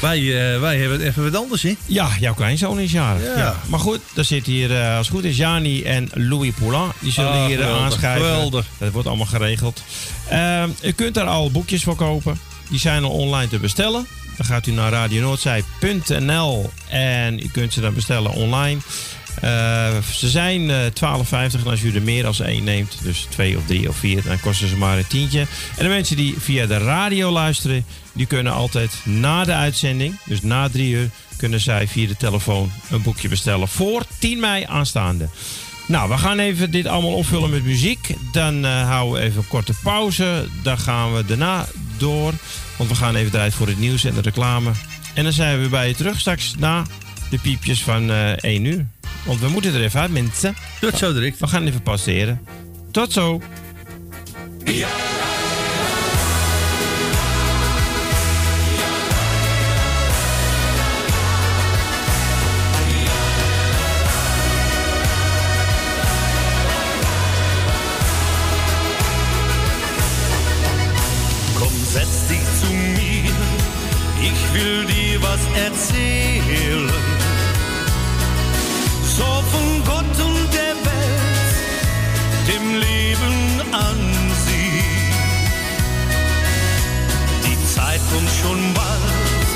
wij, eh, wij hebben het even wat anders, hè? Ja, jouw kleinzoon is jarig. Ja. Ja. Maar goed, daar zit hier, eh, als het goed is, Jani en Louis Poulain. Die zullen Ah, hier eh, geweldig, aanschuiven. geweldig. Dat wordt allemaal geregeld. Eh, u kunt daar al boekjes voor kopen. Die zijn al online te bestellen. Dan gaat u naar radionoordzij.nl en u kunt ze dan bestellen online. Eh, ze zijn eh 12,50 en als u er meer als één neemt, dus twee of drie of vier, dan kosten ze maar een tientje. En de mensen die via de radio luisteren, die kunnen altijd na de uitzending, dus na drie uur, kunnen zij via de telefoon een boekje bestellen voor 10 mei aanstaande. Nou, we gaan even dit allemaal opvullen met muziek. Dan eh, houden we even een korte pauze. Dan gaan we daarna door. Want we gaan even eruit voor het nieuws en de reclame. En dan zijn we bij je terug straks na de piepjes van eh 1 uur. Want we moeten er even uit, mensen. Tot zo direct. We gaan even passeren. Tot zo. Komm, setz dich zu mir, ich will dir was erzählen. und Wald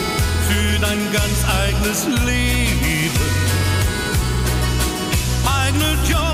für dein ganz eigenes Leben. Eignet Job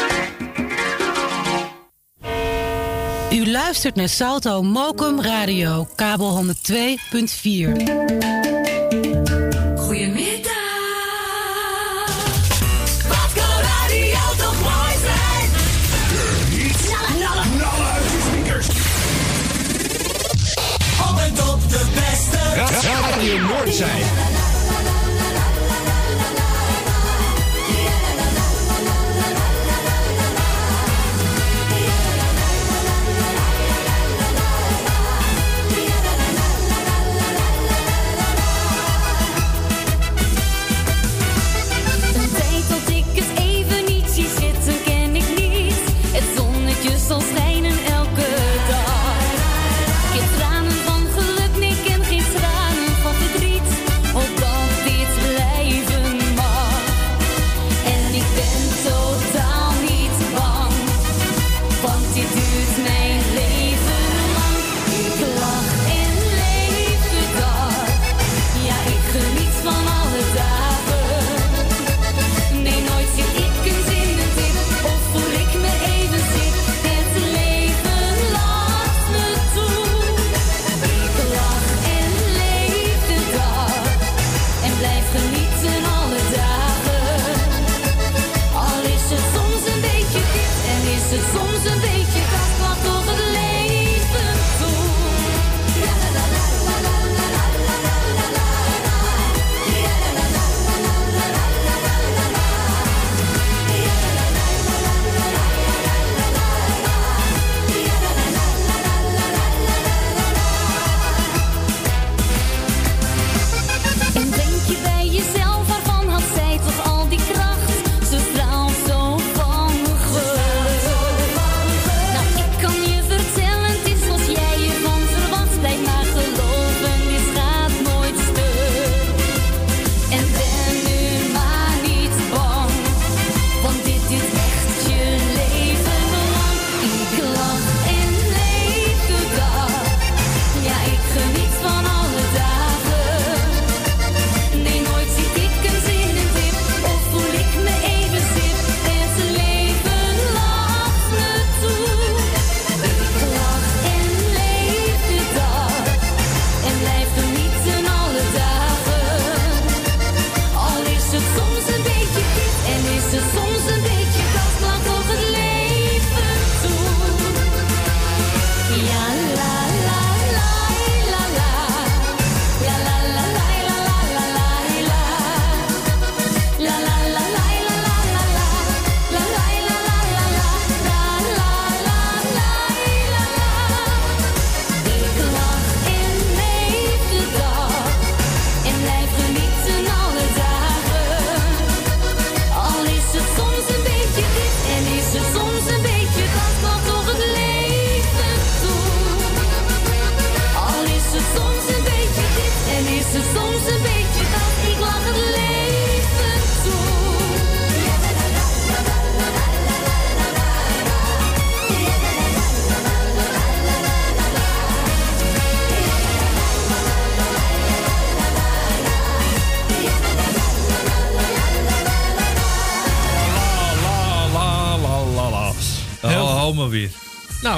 U luistert naar Salto Mokum Radio, kabel 102.4. Goedemiddag. Wat kan radio toch mooi zijn? Knallen, knallen, knallen. Op en top de beste. Radio zijn!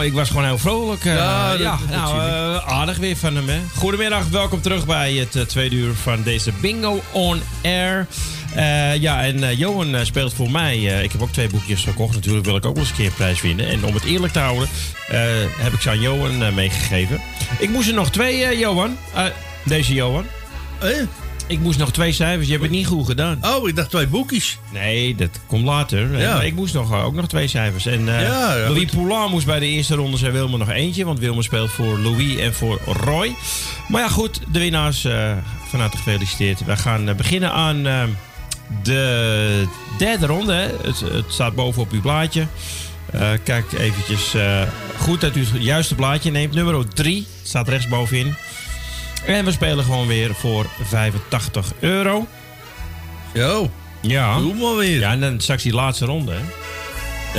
Nou, ik was gewoon heel vrolijk. eh, Ja, ja, dat- dat nou, eh, aardig weer van hem, hè. Goedemiddag, welkom terug bij het eh, tweede uur van deze Bingo on Air. Ja, en Johan speelt voor mij. ik heb ook twee boekjes gekocht. Natuurlijk wil ik ook wel eens een keer een prijs winnen. En om het eerlijk te houden, heb ik ze aan Johan meegegeven. Ik moest er nog twee, Johan. Deze Johan. Ik moest nog twee cijfers. Je hebt het niet goed gedaan. Oh, ik dacht twee boekjes. Nee, dat komt later. Ja. Maar ik moest nog, eh, ook nog twee cijfers. En eh, Ja, ja, Louis. Poulain moest bij de eerste ronde zijn Wilmer nog eentje. Want Wilmer speelt voor Louis en voor Roy. Maar ja, goed. De winnaars eh, van harte gefeliciteerd. We gaan beginnen aan de derde ronde. Het, het staat boven op uw blaadje. Kijk eventjes goed dat u het juiste blaadje neemt. Nummer 3 staat rechtsbovenin. En we spelen gewoon weer voor 85 euro. Zo. Ja. Doe maar weer. Ja, en dan straks die laatste ronde, hè?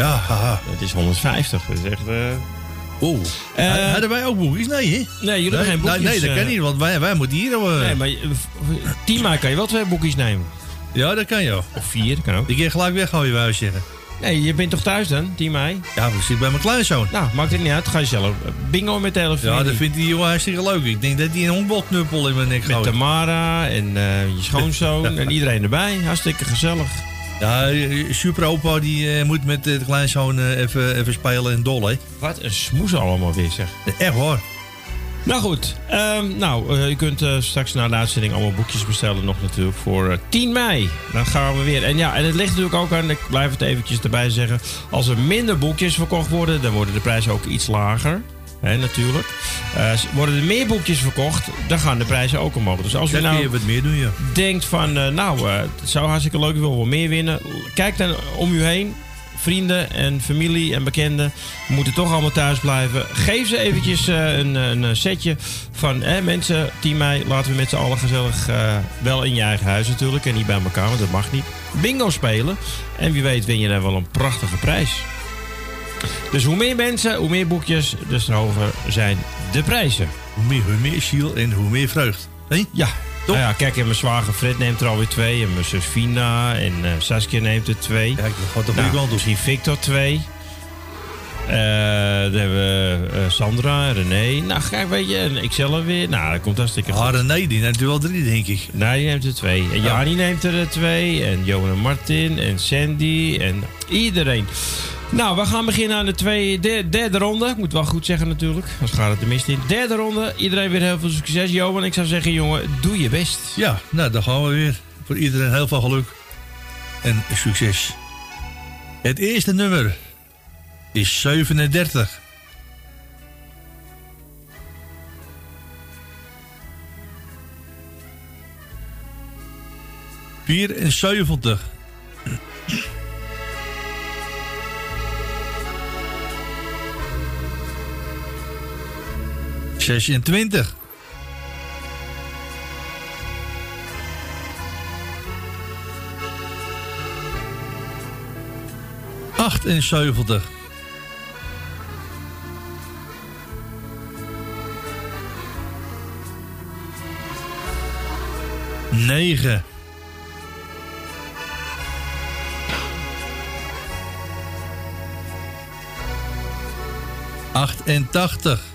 Ja, haha. Het is 150. Dat is echt... eh Oeh. Eh, Hadden wij ook boekjes? Nee, hè? Nee, jullie hebben geen boekjes. Nee, dat eh. kan niet, want wij, wij moeten hier... Nee, maar maart kan je wel twee boekjes nemen. Ja, dat kan je. Of vier, kan ook. Die keer gelijk weggooien, wou je zeggen. Nee, je bent toch thuis dan, 10 mei? Ja, we zitten bij mijn kleinzoon. Nou, maakt het niet uit. Ga je zelf bingo met de hele Ja, dat vindt die jongen hartstikke leuk. Ik denk dat hij een honkbalknuppel in mijn nek Met gooit. Tamara en eh, je schoonzoon en iedereen erbij. Hartstikke gezellig. Ja, super opa die eh, moet met de kleinzoon eh, even, even spelen en dol, hè. Wat een smoes allemaal weer, zeg. Echt hoor. Nou goed, ehm, nou, eh, je kunt eh, straks na de uitzending allemaal boekjes bestellen nog natuurlijk voor eh, 10 mei. Dan gaan we weer. En ja, en het ligt natuurlijk ook aan, ik blijf het eventjes erbij zeggen, als er minder boekjes verkocht worden, dan worden de prijzen ook iets lager. Hè, natuurlijk. Eh, worden er meer boekjes verkocht, dan gaan de prijzen ook omhoog. Dus als u nou je wat meer doen, ja. denkt van, eh, nou, eh, het zou hartstikke leuk, ik wil wel meer winnen. Kijk dan om u heen. Vrienden en familie en bekenden moeten toch allemaal thuis blijven. Geef ze eventjes eh, een, een setje van eh, mensen, 10 mei, laten we met z'n allen gezellig, eh, wel in je eigen huis natuurlijk en niet bij elkaar, want dat mag niet. Bingo spelen en wie weet win je dan wel een prachtige prijs. Dus hoe meer mensen, hoe meer boekjes, dus hoger zijn de prijzen. Hoe meer, hoe meer ziel en hoe meer vreugd. Hé? Ja. Nou ja, kijk, en mijn zwager Fred neemt er alweer twee. En mijn zus Fina en eh, Saskia neemt er twee. Kijk, dat gaat goede kant op. Misschien Victor twee. Eh, dan hebben we eh, Sandra, René. Nou, kijk, weet je, en ikzelf weer. Nou, dat komt hartstikke goed. Ah, René, die neemt er wel drie, denk ik. Nee, die neemt er twee. En Ja. Jani neemt er twee. En Johan en Martin. En Sandy. En iedereen. Nou, we gaan beginnen aan de twee, de, derde ronde. Ik moet wel goed zeggen natuurlijk. Anders gaat het de mist in. Derde ronde. Iedereen weer heel veel succes. Johan, ik zou zeggen, jongen, doe je best. Ja, nou, dan gaan we weer. Voor iedereen heel veel geluk en succes. Het eerste nummer is 37. Vierenzeventig. Zesentwintig. Achtenzeventig. Negen. Achtentachtig.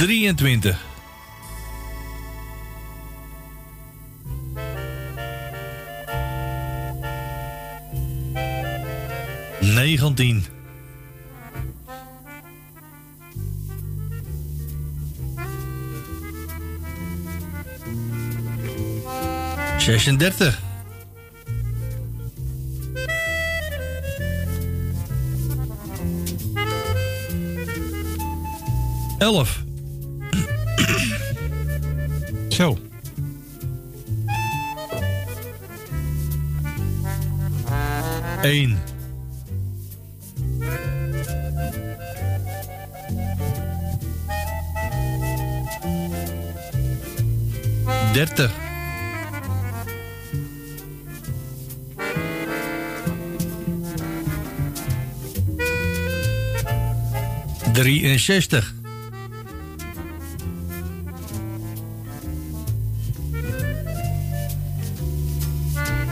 23. Negentien. Zesendertig. elf. 1. Dertig. Drieënzestig.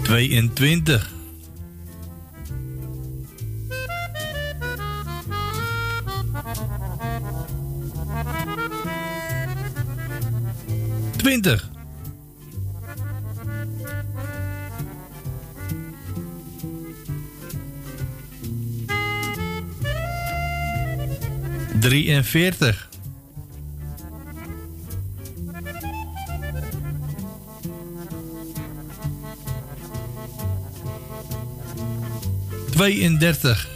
22. 41. Tweeëndertig.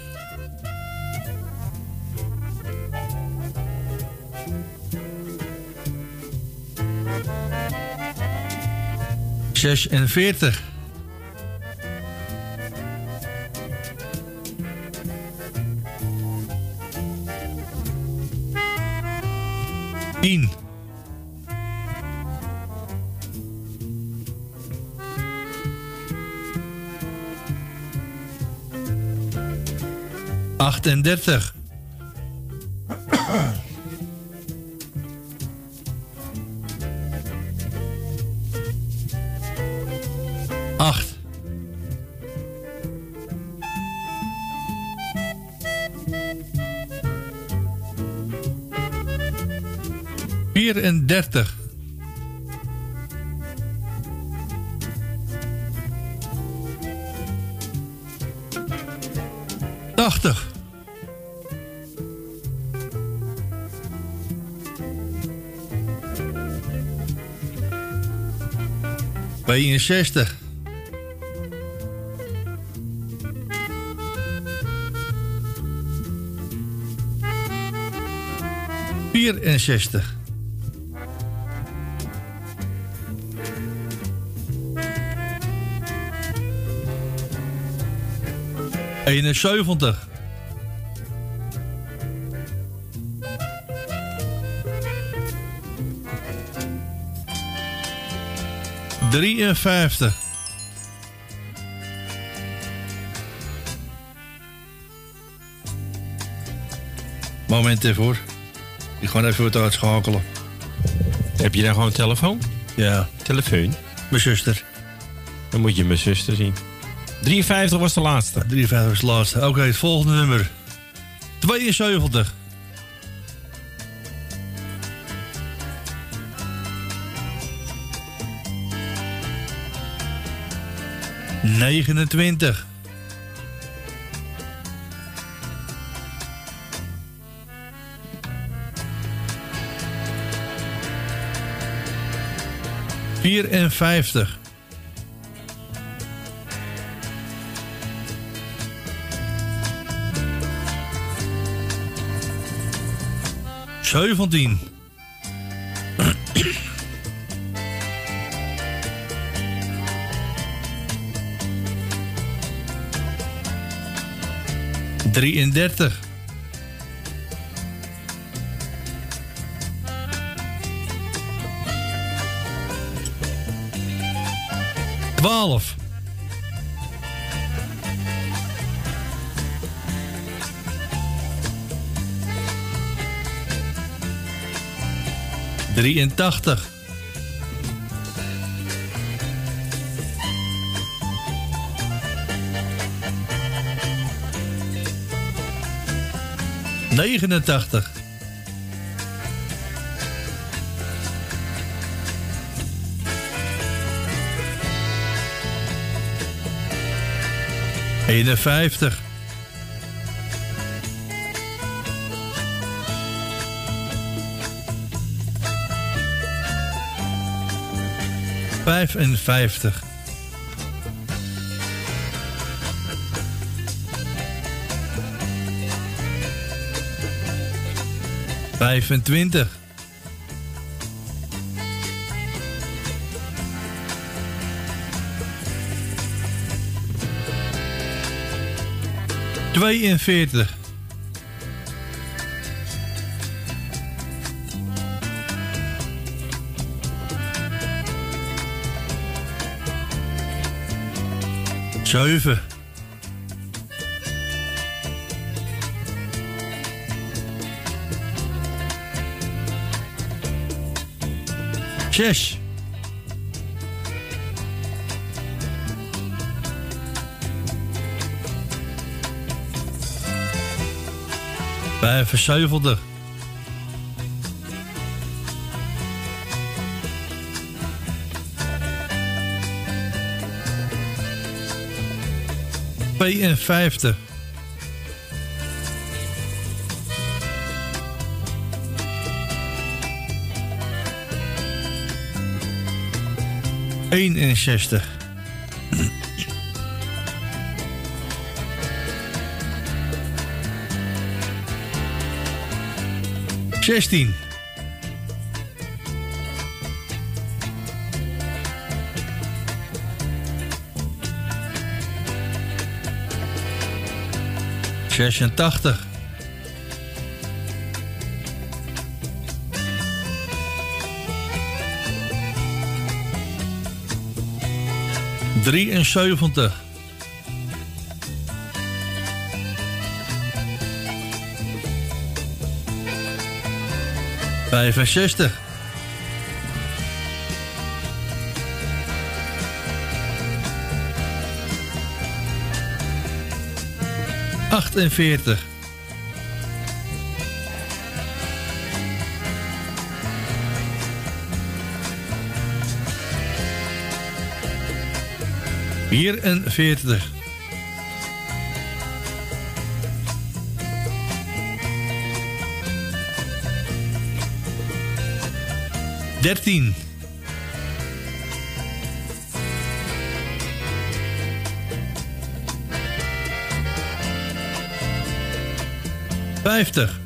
veertig 38. 60. Vierenzestig. Eenenzeventig. Drieënvijftig. Moment even hoor. Ik ga even wat uitschakelen. Heb je daar gewoon een telefoon? Ja. Telefoon? Mijn zuster. Dan moet je mijn zuster zien. 53 was de laatste. 53 was de laatste. Oké, het volgende nummer. 72. Negenentwintig. Vierenvijftig. Zeventien. Drieëndertig. Twaalf. Drieëntachtig. Negenentachtig. Eenenvijftig. Vijfenvijftig. Vijfentwintig. Tweeënveertig. Zeven. zes. Bij verzuivelde. Vijfde. 61. Zestien. Zesentachtig. Drieënzeventig. Vijfenzestig. Achtenveertig. Vierenveertig. Dertien. Vijftig.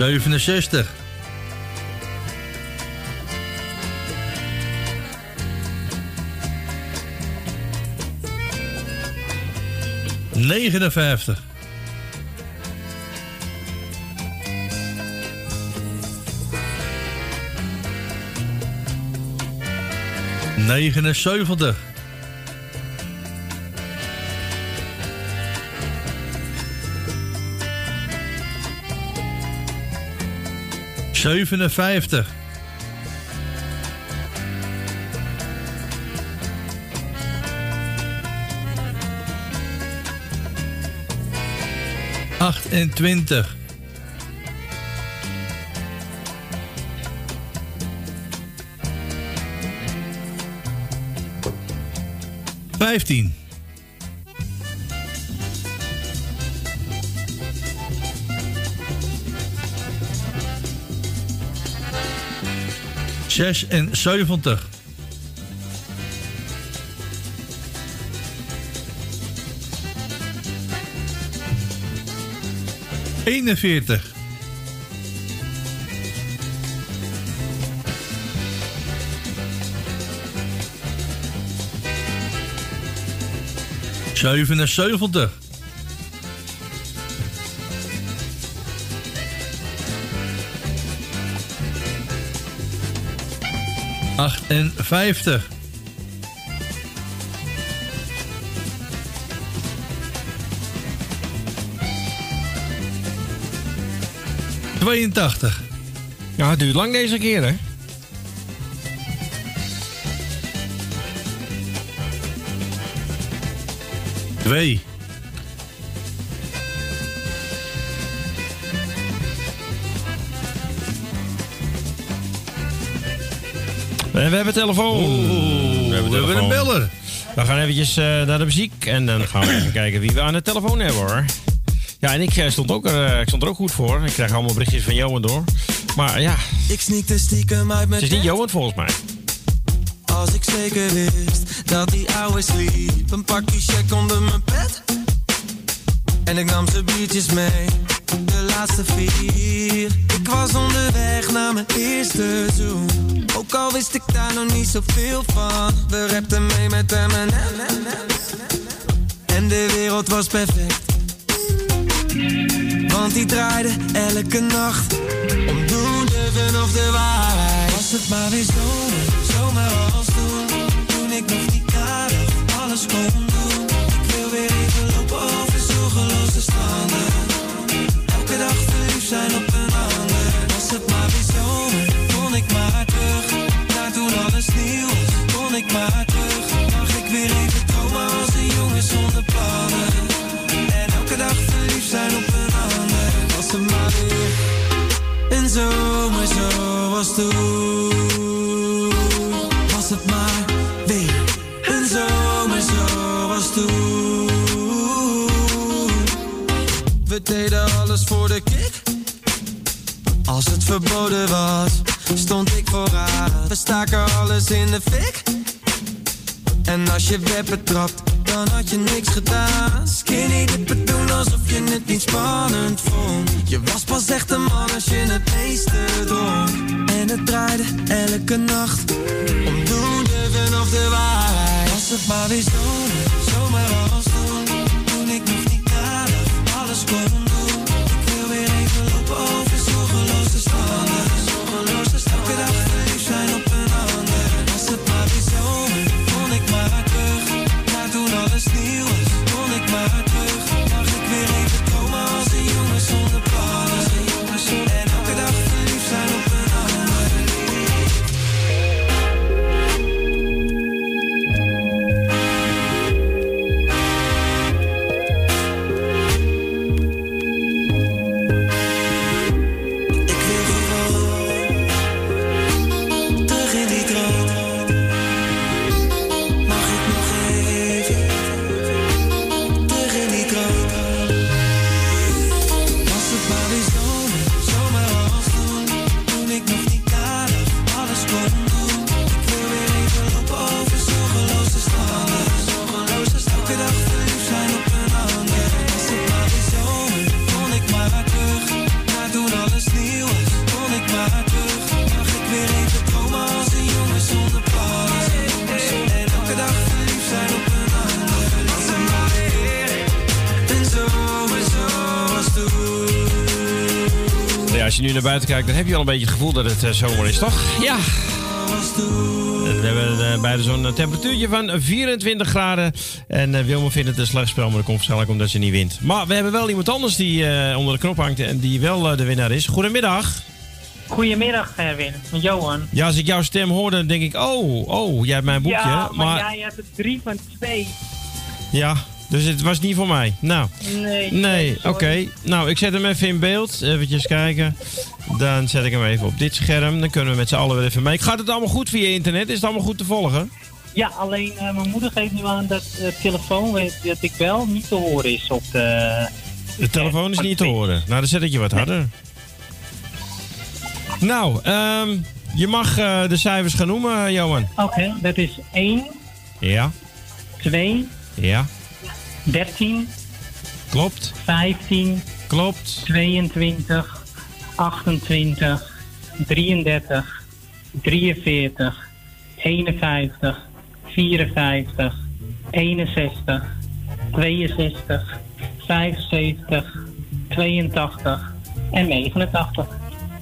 Zevenenzestig. Negenenvijftig. Negenenzeventig. Zevenenvijftig. Achtentwintig. Vijftien. Zesenzeventig. Eenenveertig. Zevenenzeventig. 58. 82. Ja, het duurt lang deze keer, hè? 2. We hebben telefoon. we hebben een beller. We gaan eventjes eh, naar de muziek en dan gaan we even kijken wie we aan de telefoon hebben hoor. Ja, en ik eh, stond, ook er, eh, ik stond er ook goed voor. Ik krijg allemaal berichtjes van Johan door. Maar ja, Ik sneakte stiekem uit het mijn is niet Johan volgens mij. Als ik zeker wist dat die ouwe sliep Een pakje check onder mijn bed En ik nam zijn biertjes mee Ik was onderweg naar mijn eerste zoen. Ook al wist ik daar nog niet zoveel van. We rapten mee met hem en En de wereld was perfect. Want die draaide elke nacht. Om doen durven of de waarheid. Was het maar weer zomer, zomaar als toen. Toen ik nog niet nadat alles kon zijn op een ander. Was het maar weer zomer, kon ik maar terug. Daar toen alles nieuw kon ik maar terug. Mag ik weer even dromen als een jongen zonder plannen. En elke dag verliefd zijn op een ander. Was het maar weer een zomer zoals toen. Was het maar weer een zomer zoals toen. We deden alles voor de verboden was, stond ik vooraan. We staken alles in de fik. En als je werd betrapt, dan had je niks gedaan. Skinny dippen doen alsof je het niet spannend vond. Je was pas echt een man als je het meeste dronk. En het draaide elke nacht om doen durven of de waarheid. Was het maar weer zomer, buiten kijkt, dan heb je al een beetje het gevoel dat het eh, zomer is, toch? Ja. We hebben eh, beide zo'n eh, temperatuurtje van 24 graden. En eh, Wilma vindt het een slecht spel, maar dat komt waarschijnlijk omdat ze niet wint. Maar we hebben wel iemand anders die eh, onder de knop hangt en die wel eh, de winnaar is. Goedemiddag. Goedemiddag, Erwin. Met Johan. Ja, als ik jouw stem hoor, dan denk ik, oh, oh, jij hebt mijn boekje. Ja, maar, jij hebt er drie van twee. Ja, dus het was niet voor mij. Nou. Nee. Nee, oké. Nou, ik zet hem even in beeld. Even kijken. Dan zet ik hem even op dit scherm. Dan kunnen we met z'n allen weer even mee. Gaat het allemaal goed via internet? Is het allemaal goed te volgen? Ja, alleen eh, mijn moeder geeft nu aan dat de telefoon weet dat ik wel niet te horen is op de... De telefoon is niet te horen. Nou, dan zet ik je wat harder. Nou, ehm, je mag eh, de cijfers gaan noemen, eh, Johan. Oké, dat is 1, Ja, 2, ja, 13, klopt, 15, klopt, 22, 28, 33, 43, 51, 54, 61, 62, 75, 82 en 89.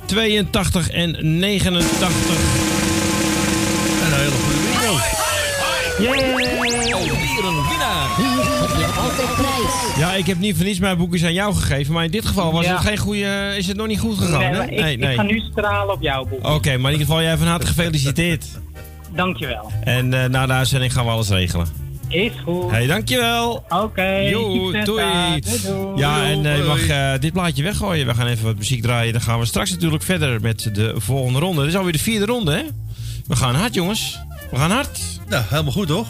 82 en 89. Een hele goede bingo. Een winnaar. Hier heb je altijd prijs. Ja, ik heb niet voor niets mijn boekjes aan jou gegeven, maar in dit geval was Ja. het geen goede, is het nog niet goed gegaan, Nee, hè? maar ik, ik ga nu stralen op jouw boek. Oké, maar in ieder geval jij van harte gefeliciteerd. Dankjewel. En eh, na de uitzending gaan we alles regelen. Is goed. Hey, dankjewel. Oké, Jo, succes doei. Doei. Ja, en eh, je mag eh, dit plaatje weggooien. We gaan even wat muziek draaien. Dan gaan we straks natuurlijk verder met de volgende ronde. Dit is alweer de vierde ronde, hè? We gaan hard, jongens. We gaan hard. Nou, helemaal goed, toch?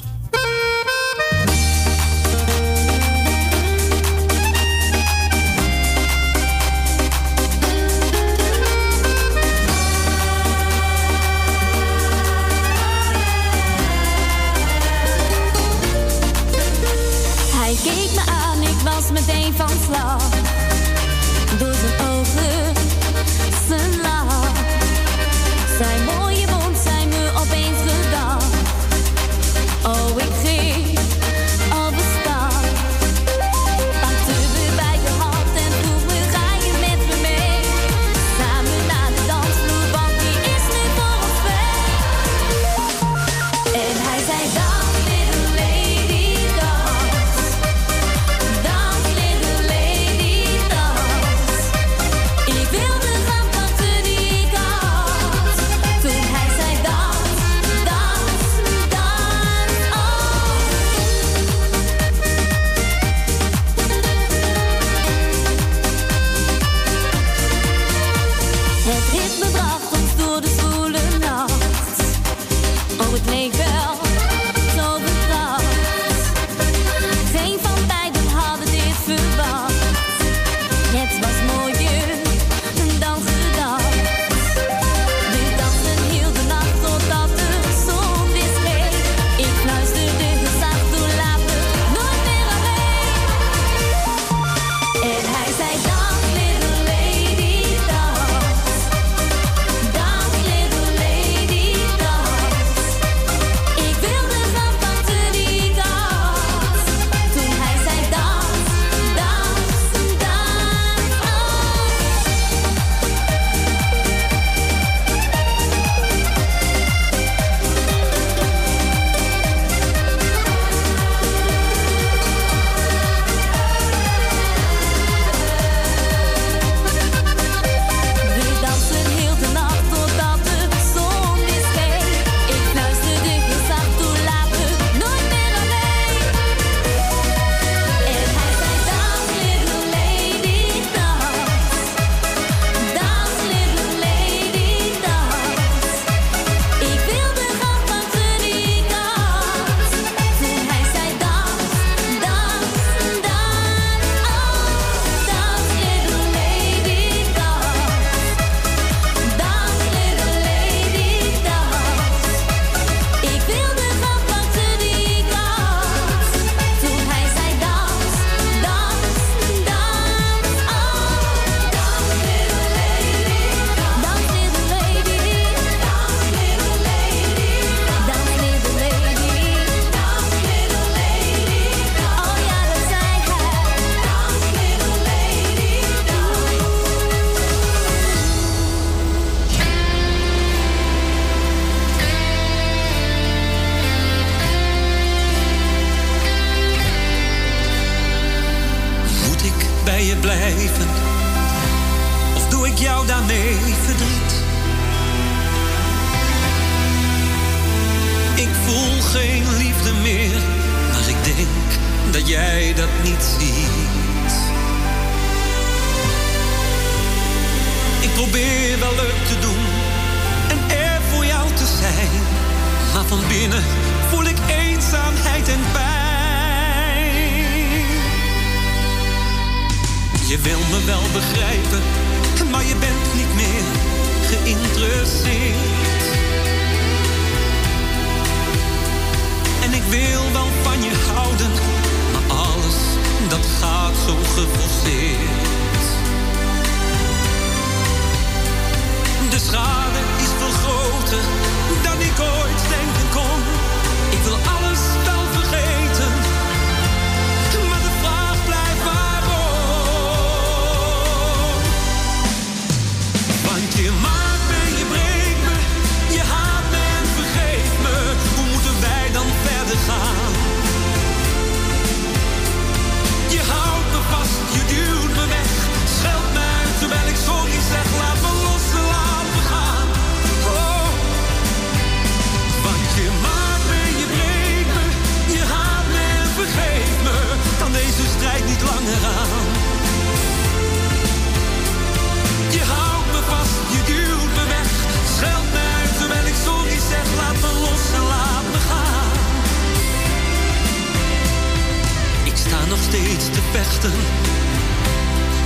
vechten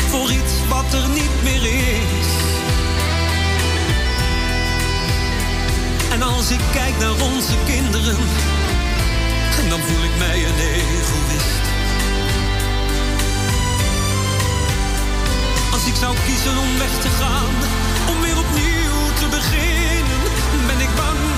voor iets wat er niet meer is. En als ik kijk naar onze kinderen, dan voel ik mij een egoïst. Als ik zou kiezen om weg te gaan, om weer opnieuw te beginnen, ben ik bang.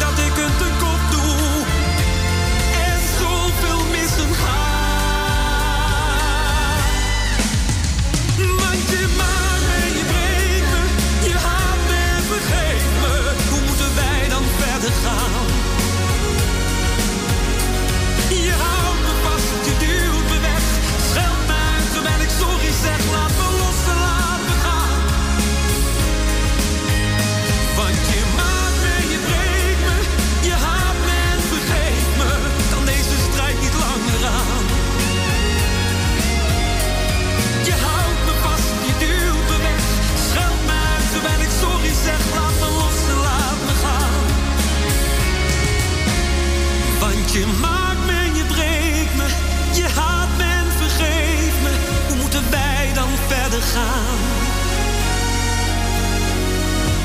gaan.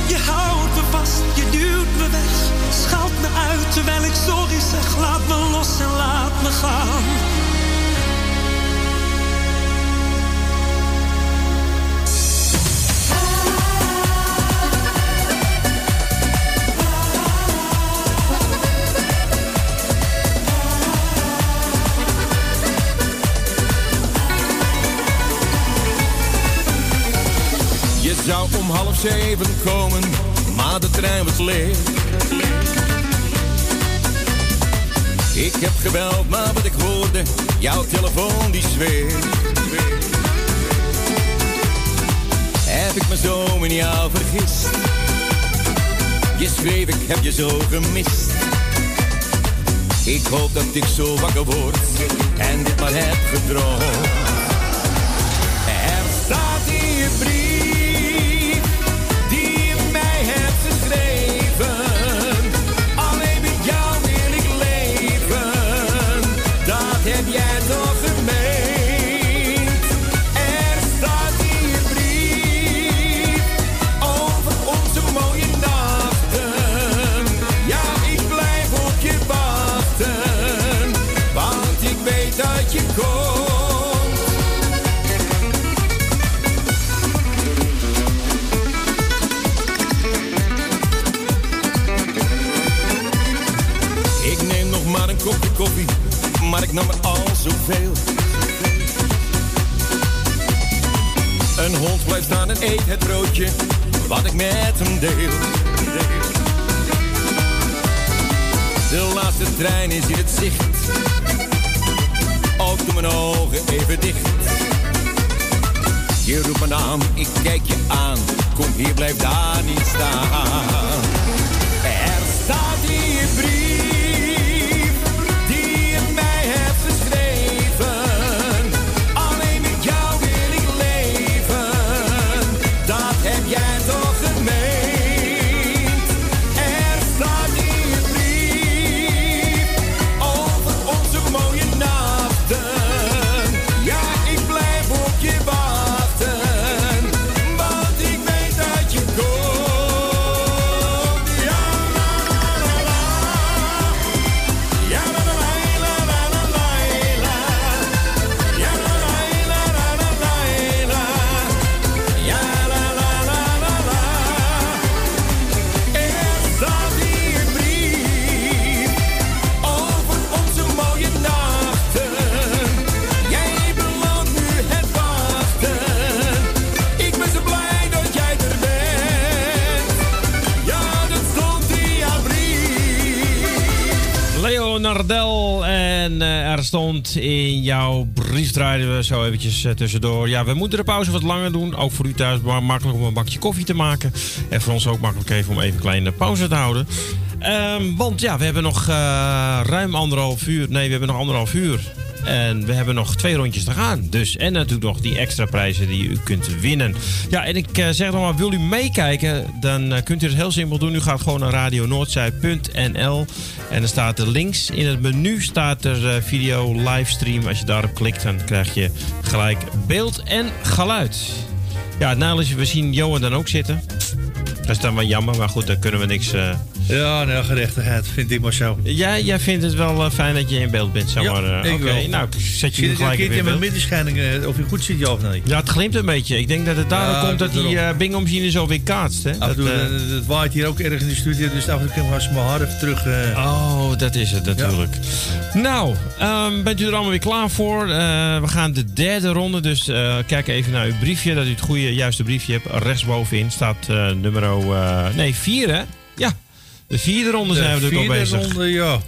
Je houdt me vast, je duwt me weg. Schaalt me uit terwijl ik sorry zeg. Laat me los en laat me gaan. zeven komen, maar de trein was leeg. Ik heb gebeld, maar wat ik hoorde, jouw telefoon die zweert. Heb ik me zo in vergist? Je schreef, ik heb je zo gemist. Ik hoop dat ik zo wakker word en dit maar heb gedroomd. ik nam er al zoveel. Een hond blijft staan en eet het broodje wat ik met hem deel. De laatste trein is in het zicht. Ook doe mijn ogen even dicht. Je roept mijn naam, ik kijk je aan. Kom hier, blijf daar niet staan. En eh, er stond in jouw brief draaiden we zo eventjes eh, tussendoor. Ja, we moeten de pauze wat langer doen. Ook voor u thuis makkelijk om een bakje koffie te maken. En voor ons ook makkelijk even om even een kleine pauze te houden. Ehm, want ja, we hebben nog eh, ruim anderhalf uur. Nee, we hebben nog anderhalf uur. En we hebben nog twee rondjes te gaan. Dus, en natuurlijk nog die extra prijzen die u kunt winnen. Ja, en ik eh, zeg nog maar, wil u meekijken? Dan eh, kunt u het heel simpel doen. U gaat gewoon naar radionoordzij.nl En dan staat er links in het menu staat er eh, video livestream. Als je daarop klikt, dan krijg je gelijk beeld en geluid. Ja, het nadeel we zien Johan dan ook zitten. Dat is dan wel jammer, maar goed, daar kunnen we niks... eh, Ja, nou, gerechtigheid vind ik maar zo. Jij, jij vindt het wel eh, fijn dat je in beeld bent, zeg Ja, maar. eh, ik Oké, wel. nou, ik zet je nu gelijk een keertje in met beeld. middenschijning eh, of je goed ziet, ja of nee? Ja, het glimt een beetje. Ik denk dat het daarom Ja, komt dat die uh, bingo-machine zo weer kaatst. Hè? Dat, eh, het waait hier ook erg in de studio, dus af en toe ik maar mijn even terug... Oh, dat is het natuurlijk. Nou, ehm, bent u er allemaal weer klaar voor? We gaan de derde ronde, dus kijk even naar uw briefje. Dat u het goede, juiste briefje hebt. Rechtsbovenin staat nummer... nee, vier hè? Ja, de vierde ronde zijn we de natuurlijk al vierde bezig. ronde, ja.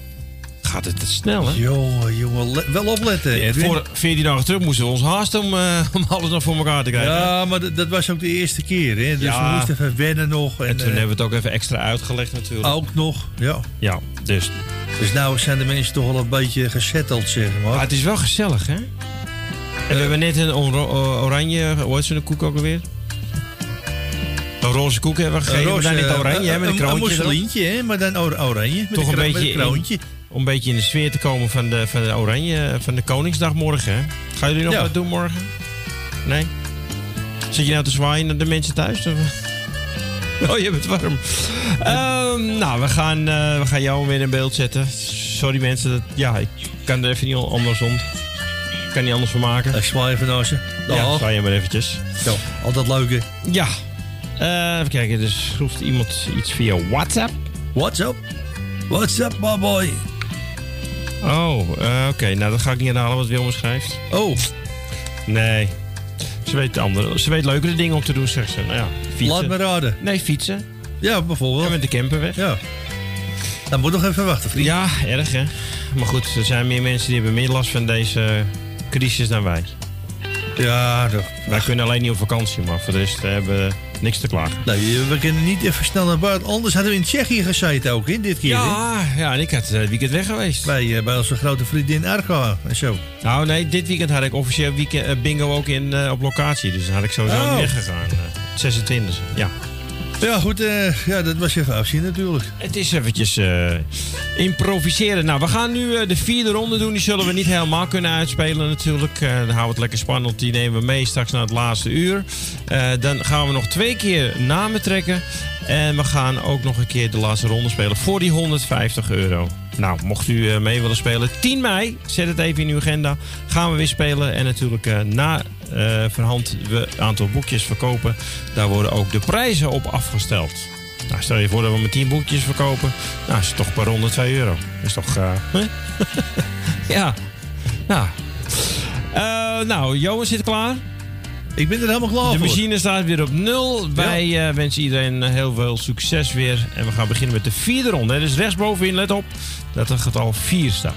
Gaat het snel, hè? Jongen, jongen, wel opletten, Edwin. Voor 14 dagen terug moesten we ons haasten om, eh, om alles nog voor elkaar te krijgen. Ja, maar dat, was ook de eerste keer, hè? Dus Ja. we moesten even wennen nog. En, En toen eh, hebben we het ook even extra uitgelegd natuurlijk. Ook nog, ja. Ja, dus... Dus nou zijn de mensen toch wel een beetje gezetteld, zeg maar. Maar het is wel gezellig, hè? En we hebben net een oranje, hoe heet zo'n koek ook alweer? Een roze koek hebben we gegeven, maar dan niet oranje, hè, met een Een, een kroontje mousselintje, hè? Maar dan or- oranje. Met Toch een beetje, kroontje. in, om een beetje in de sfeer te komen van de, van de oranje, van de Koningsdag morgen, hè? Gaan jullie nog Ja. wat doen morgen? Nee? Zit je nou te zwaaien naar de mensen thuis? Of? Oh, je bent warm. Ehm, nou, we gaan, eh, we gaan jou weer in beeld zetten. Sorry mensen, dat, ja, ik kan er even niet andersom. Ik kan niet anders van maken. Ik zwaai even naar ze. Ja, zwaai je maar eventjes. Ja, altijd leuk, hè? Ja. Eh, even kijken, dus roept iemand iets via WhatsApp? What's up? What's up, my boy? Oh, eh, oké. Nou, dat ga ik niet herhalen wat Wilma schrijft. Oh. Nee. Ze weet, andere, ze weet leukere dingen om te doen, zegt ze. Nou ja, fietsen. Laat me raden. Nee, fietsen. Ja, bijvoorbeeld. En met de camper weg. Ja. Dan moet nog even wachten, vriend. Ja, erg hè. Maar goed, er zijn meer mensen die hebben meer last van deze crisis dan wij. Ja, toch. Wij kunnen alleen niet op vakantie, maar voor de rest eh, hebben niks te klagen. Nee, we kunnen niet even snel naar buiten. Anders hadden we in Tsjechië gezeten ook, hè, dit keer. Ja, ja, en ik had eh, het weekend weg geweest. Bij, eh, bij onze grote vriendin Arco en zo. Nou nee, dit weekend had ik officieel weekend, eh, bingo ook in, op locatie. Dus dan had ik sowieso Oh. niet weggegaan. eh 26 ja. Ja, goed. eh, ja, dat was even afzien natuurlijk. Het is eventjes eh, improviseren. Nou, we gaan nu eh, de vierde ronde doen. Die zullen we niet helemaal kunnen uitspelen natuurlijk. Dan houden we het lekker spannend. Die nemen we mee straks naar het laatste uur. Dan gaan we nog twee keer namen trekken. En we gaan ook nog een keer de laatste ronde spelen voor die 150 euro. Nou, mocht u mee willen spelen, 10 mei, zet het even in uw agenda. Gaan we weer spelen. En natuurlijk na eh, verhand we een aantal boekjes verkopen. Daar worden ook de prijzen op afgesteld. Nou, stel je voor dat we met 10 boekjes verkopen. Nou, is het toch per ronde 2 euro. Dat is toch... eh, hè? ja. Nou. Eh, nou, Johan zit klaar. Ik ben er helemaal klaar De voor. machine staat weer op nul. Wij wensen iedereen heel veel succes weer. En we gaan beginnen met de vierde ronde. hè. Dus rechtsbovenin, let op, dat er getal 4 staat.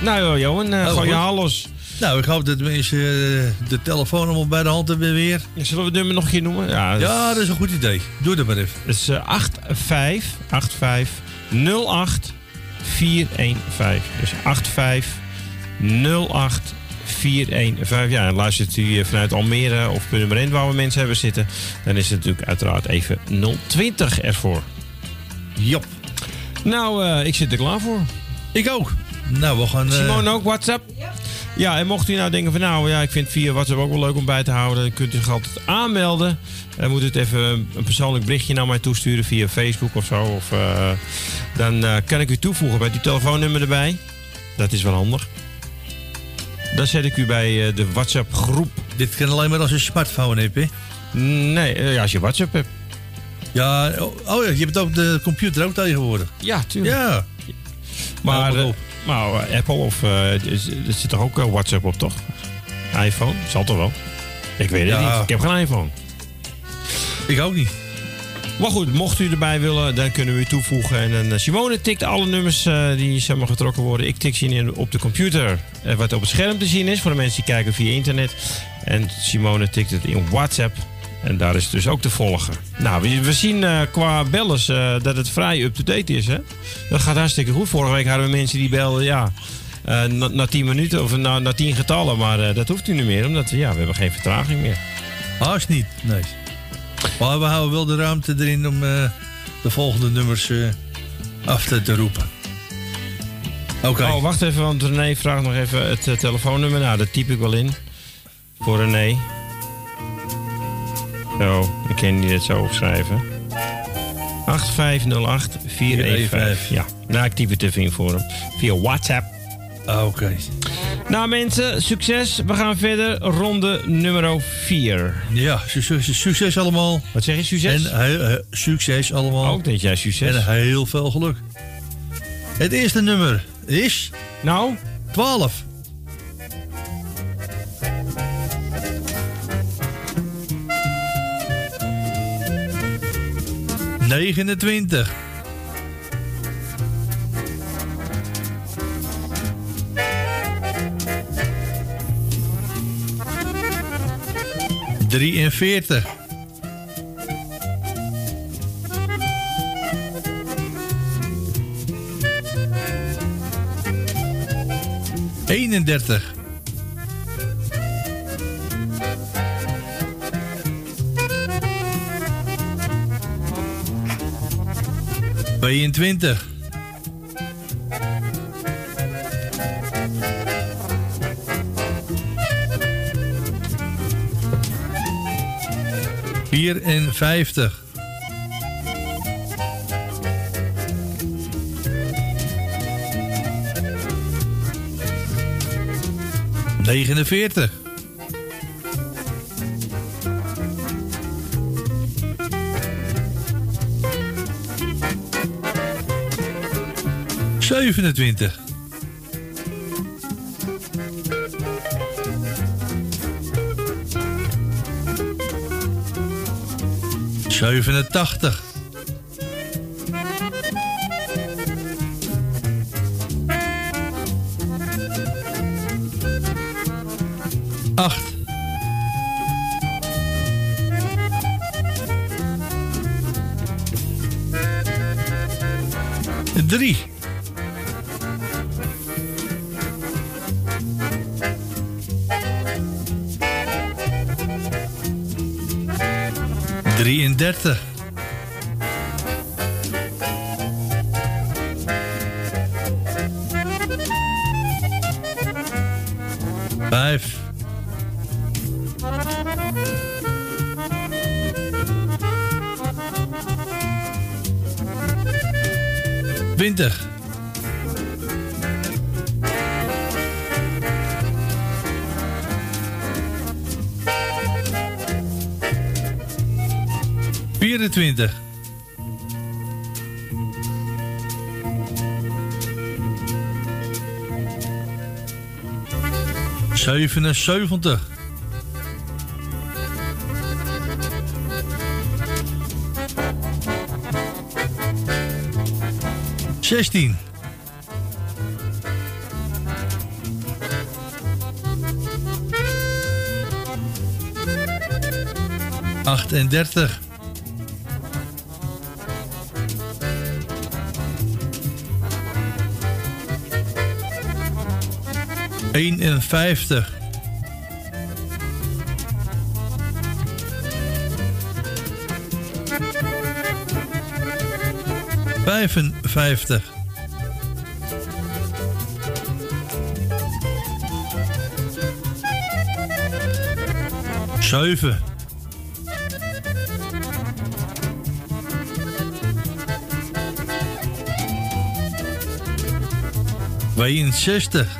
Nou, Johan, Oh, gooi je goed. Nou, ik hoop dat mensen eh, de telefoon allemaal bij de hand hebben weer. Zullen we het nummer nog een keer noemen? Ja, dat is- Ja, dat is een goed idee. Doe dat maar even. Het is eh, 85 85 08 415. Dus 85 08 415. Ja, en luistert u eh, vanuit Almere of Purmerend waar we mensen hebben zitten, dan is het natuurlijk uiteraard even 020 ervoor. Jop. Nou, eh, ik zit er klaar voor. Ik ook. Nou, we gaan... eh, Simone ook, WhatsApp? Ja, en mocht u nou denken van nou, ja, ik vind via WhatsApp ook wel leuk om bij te houden, dan kunt u zich altijd aanmelden. Dan moet u het even een persoonlijk berichtje naar mij toesturen via Facebook of zo. Of, eh, dan eh, kan ik u toevoegen met uw telefoonnummer erbij. Dat is wel handig. Dan zet ik u bij eh, de WhatsApp groep. Dit kan alleen maar als je smartphone hebt, hè? Nee, ja, als je WhatsApp hebt. Ja, oh, oh ja, je hebt ook de computer ook tegenwoordig. Ja, tuurlijk. Ja. Maar, Nou, maar eh, Apple of eh, er zit toch ook eh, WhatsApp op, toch? iPhone? Zal toch wel? Ik weet het Ja. niet. Ik heb geen iPhone. Ik ook niet. Maar goed, mocht u erbij willen, dan kunnen we u toevoegen. En Simone tikt alle nummers die zeg maar, getrokken worden. Ik tik ze in op de computer, wat op het scherm te zien is. Voor de mensen die kijken via internet. En Simone tikt het in WhatsApp. En daar is het dus ook te volgen. Nou, we, we zien eh, qua bellers eh, dat het vrij up-to-date is. Hè? Dat gaat hartstikke goed. Vorige week hadden we mensen die belden, ja, eh, na, na 10 minuten of na, na 10 getallen. Maar dat hoeft nu niet meer, omdat we, ja, we hebben geen vertraging meer. Haast niet, nee. Maar we houden wel de ruimte erin om de volgende nummers af te, te roepen. Oké. Oh, wacht even, want René vraagt nog even het telefoonnummer. Nou, dat typ ik wel in. Voor René. Zo, ik kan niet het zo opschrijven. 8508 415. Ja, nou, ik typ het even in voor hem. Via WhatsApp. Oké. Nou mensen, succes. We gaan verder. Ronde nummer 4. Ja, succes, succes allemaal. Wat zeg je, succes? En succes allemaal. Ook dat jij succes. En heel veel geluk. Het eerste nummer is... Nou? 12. Negenentwintig. Drieënveertig. Eenendertig. Tweeëntwintig. Vierenvijftig. Negenenveertig. Zevenentwintig. Zevenentachtig. 77. Zestien. Achtendertig. Eenenvijftig. Vijfenvijftig. Zeven. Tweeënzestig.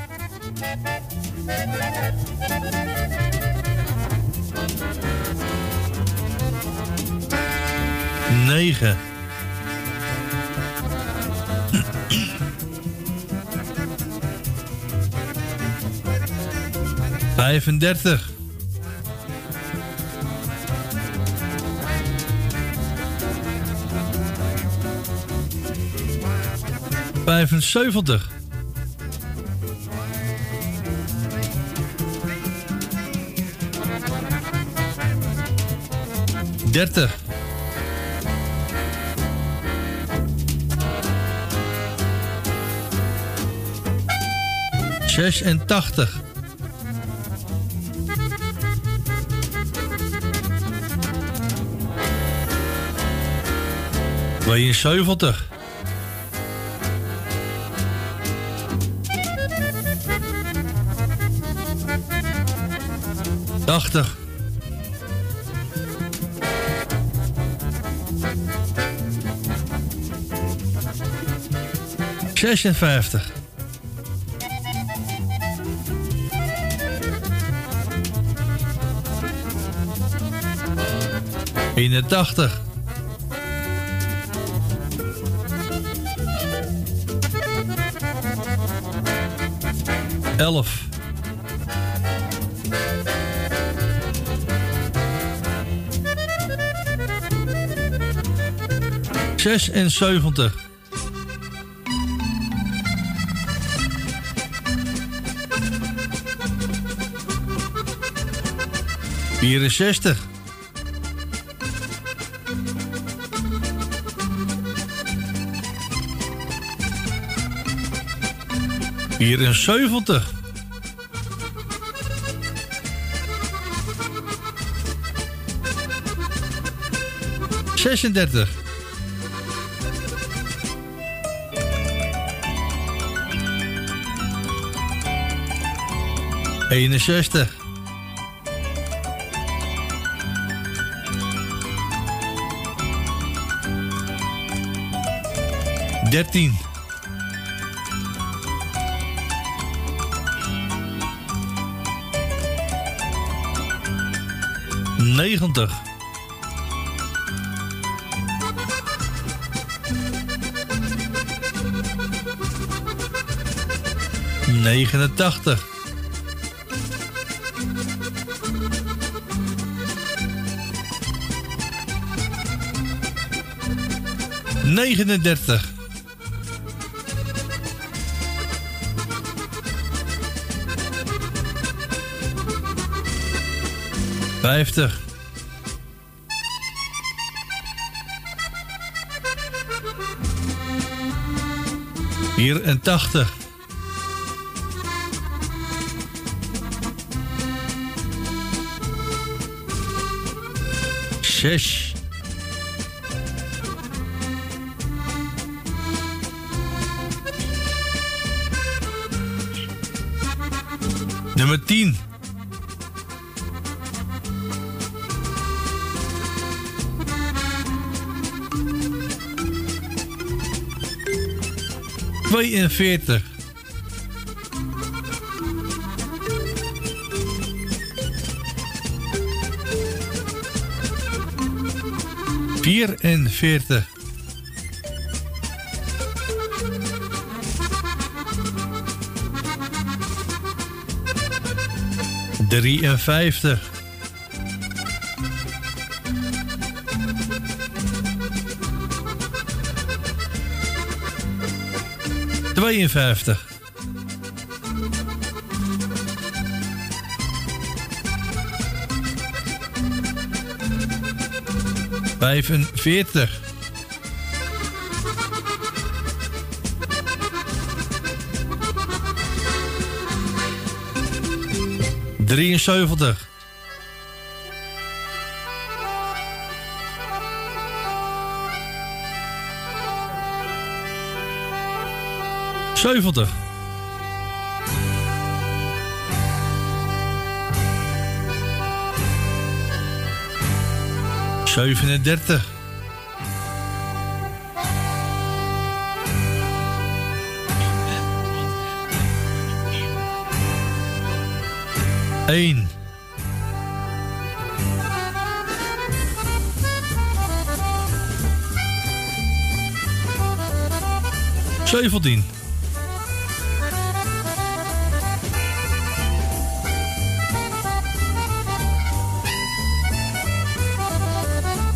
Negen. 35. Vijfenzeventig. Dertig. 86. Tweeënzeventig. Tachtig. Zesenvijftig. Eenentachtig. Elf. Zesenzeventig. Vierenzestig. Vierenzeventig. Zesendertig. Eenenzestig. Dertien. Negentig. 89, 39, 50. 84. Shush. Nummer 10. Tweeënveertig. Vierenveertig. Drieënvijftig. Tweeënvijftig. Vijfenveertig. Drieënzeventig. Zeventig. Zevenendertig. Eén. Zeventien.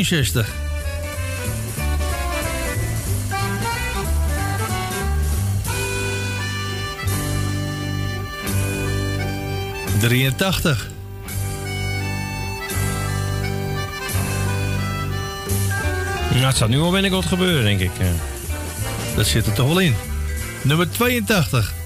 Drieënzestig. Drieëntachtig. Nou, het staat nu al binnenkort gebeuren, denk ik. Dat zit er toch wel in. Nummer 82.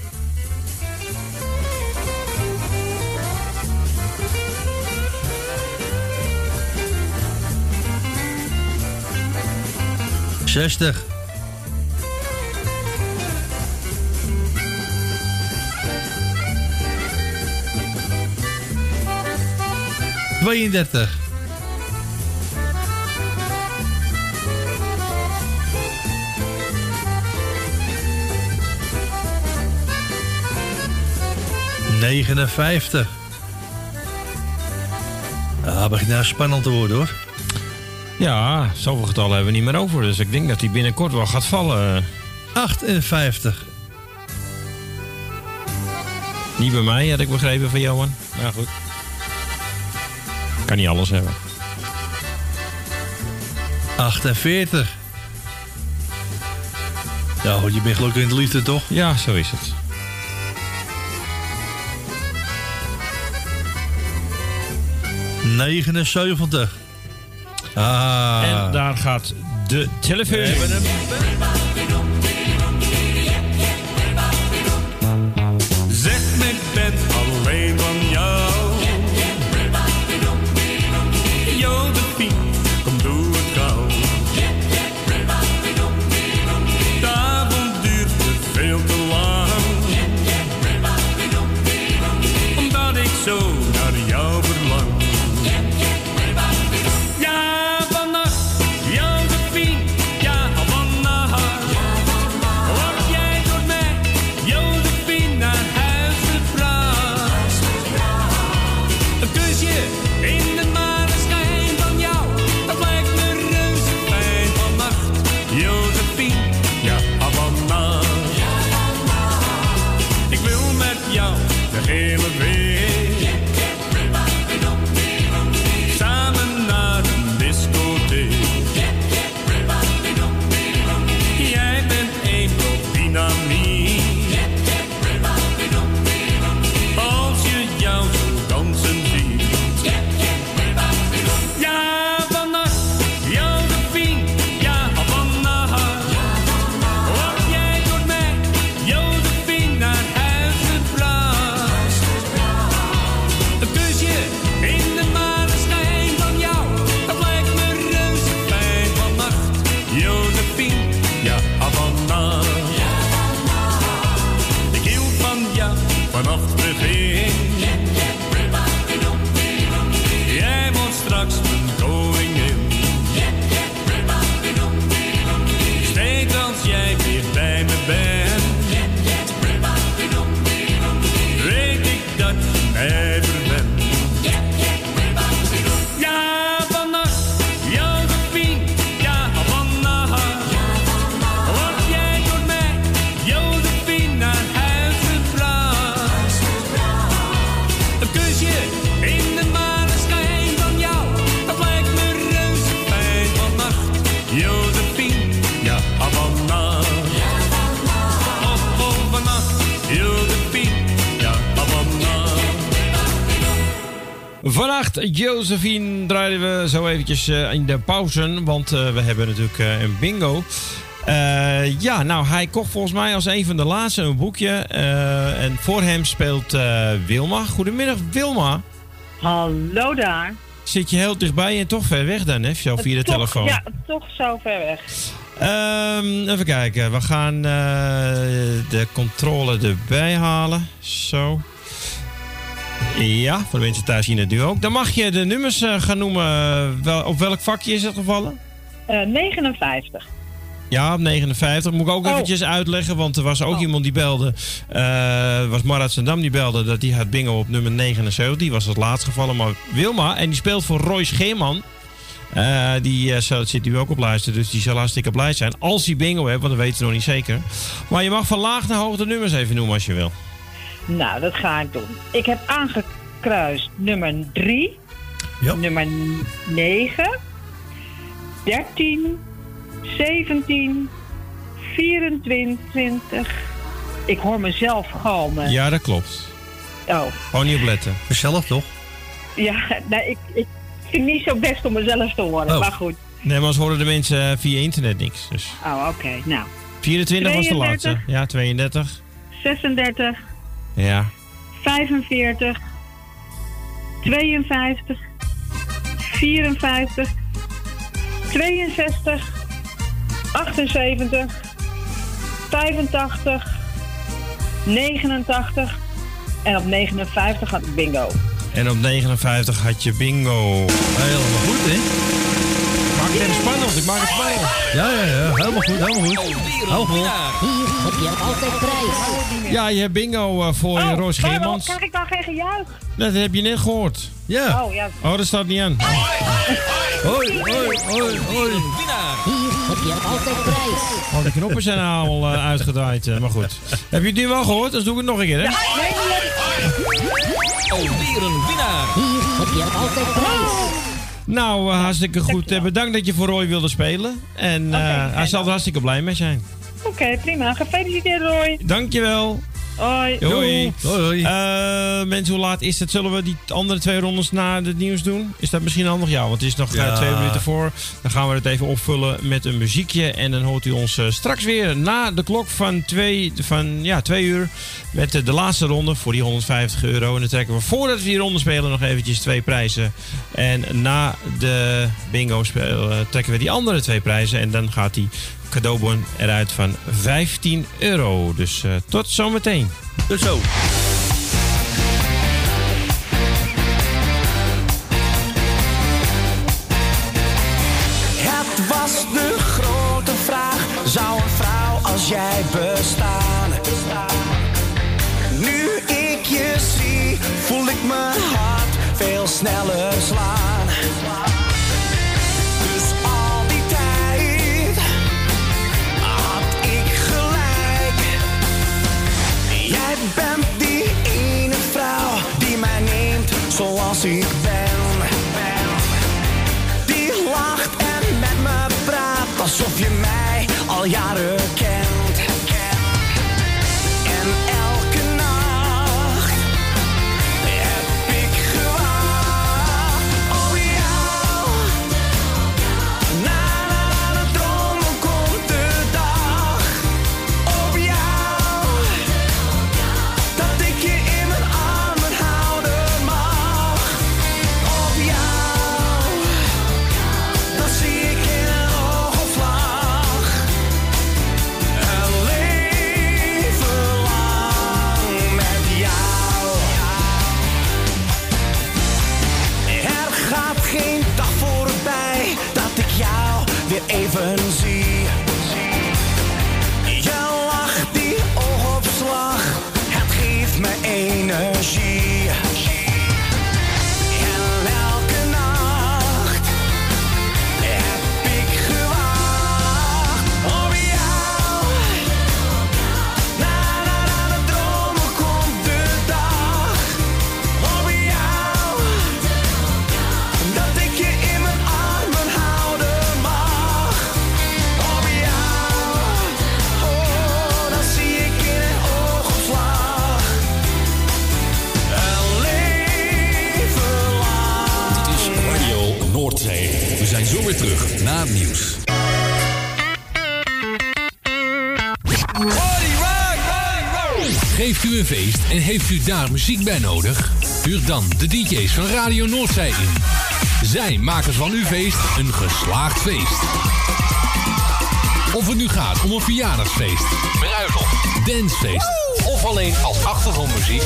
Zestig. Tweeëndertig. Negenenvijftig. Ja, begint nou spannend te hoor. Ja, zoveel getallen hebben we niet meer over. Dus ik denk dat die binnenkort wel gaat vallen. 58. Niet bij mij, had ik begrepen van Johan. Maar goed. Kan niet alles hebben. 48. Ja, goed, je bent gelukkig in de liefde toch? Ja, zo is het. Negenenzeventig. Ah. En daar gaat de telefoon. Josephine, draaiden we zo eventjes eh, in de pauze. Want eh, we hebben natuurlijk eh, een bingo. Ja, nou, hij kocht volgens mij als een van de laatste een boekje. en voor hem speelt Wilma. Goedemiddag, Wilma. Hallo daar. Zit je heel dichtbij en toch ver weg dan, hè? Via de Toch- telefoon. Ja, toch zo ver weg. Ehm, even kijken. We gaan de controle erbij halen. Zo. Ja, voor de mensen thuis zien het nu ook. Dan mag je de nummers eh, gaan noemen. Wel, op welk vakje is het gevallen? Eh 59. Ja, op 59. Moet ik ook Oh. eventjes uitleggen, want er was ook iemand die belde. eh was Marat Sendam die belde dat die had bingo op nummer 79. Die was het laatst gevallen, maar Wilma. En die speelt voor Roy Scheerman. Eh, die eh, zit nu ook op luisteren, dus die zal hartstikke blij zijn. Als hij bingo heeft, want dat weten we nog niet zeker. Maar je mag van laag naar hoog de nummers even noemen als je wil. Nou, dat ga ik doen. Ik heb aangekruist nummer 3, nummer 9, 13, 17, 24. Ik hoor mezelf galmen. Ja, dat klopt. Oh, Gewoon niet op letten. Zelf toch? ja, nee, ik, ik vind niet zo best om mezelf te horen, Oh. maar goed. Nee, maar als horen de mensen eh, via internet niks. Dus Oh, oké, nou. 24 was de 32. laatste. Ja, 32. 36, Ja. 45, 52, 54, 62, 78, 85, 89 en op 59 had ik bingo. En op 59 had je bingo. Helemaal goed, hè? Het even spannend. Ik maak het spannend. Ja, ja, ja. Helemaal goed, helemaal goed. Vol. Hier heb je altijd prijs. Ja, je hebt bingo eh, voor je, Roos Waarom Geermans. krijg ik dan geen gejuich? Dat heb je net gehoord. Ja. Oh ja. Oh, dat staat niet aan. Hoi, hoi, hoi, hoi. Hier heb je altijd prijs. Oh, de knoppen zijn al eh, uitgedraaid. eh, maar goed. Heb je het nu wel gehoord? Dan doe ik het nog een keer, hè? Alweer een winnaar. Hier heb je altijd prijs. Nou, eh, hartstikke goed. Eh, bedankt dat je voor Roy wilde spelen. En eh, hij zal er hartstikke blij mee zijn. Oké, prima. Gefeliciteerd Roy. Dankjewel. Hoi. Hoi. Hoi, hoi. Eh, mensen, hoe laat is het? Zullen we die andere twee rondes na het nieuws doen? Is dat misschien handig? Ja, want het is nog eh, Ja. twee minuten voor. Dan gaan we het even opvullen met een muziekje. En dan hoort u ons eh, straks weer na de klok van twee, van, ja, twee uur. Met de laatste ronde voor die 150 euro. En dan trekken we voordat we die ronde spelen nog eventjes twee prijzen. En na de bingo speel, eh, trekken we die andere twee prijzen. En dan gaat die cadeaubon eruit van 15 euro. Dus eh, tot zometeen. Tot zo. Jaren heeft u daar muziek bij nodig? Huur dan de DJ's van Radio Noordzee in. Zij maken van uw feest een geslaagd feest. Of het nu gaat om een verjaardagsfeest, bruiloft, dancefeest of alleen als achtergrondmuziek.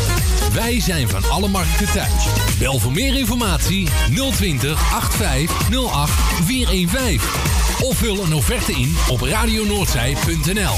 Wij zijn van alle markten thuis. Bel voor meer informatie 020 85 08 415. Of vul een offerte in op radionoordzij.nl.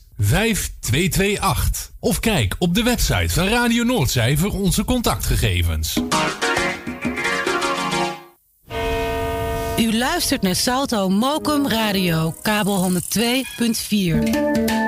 5228. Of kijk op de website van Radio Noordzij onze contactgegevens. U luistert naar Salto Mokum Radio, kabel 102.4.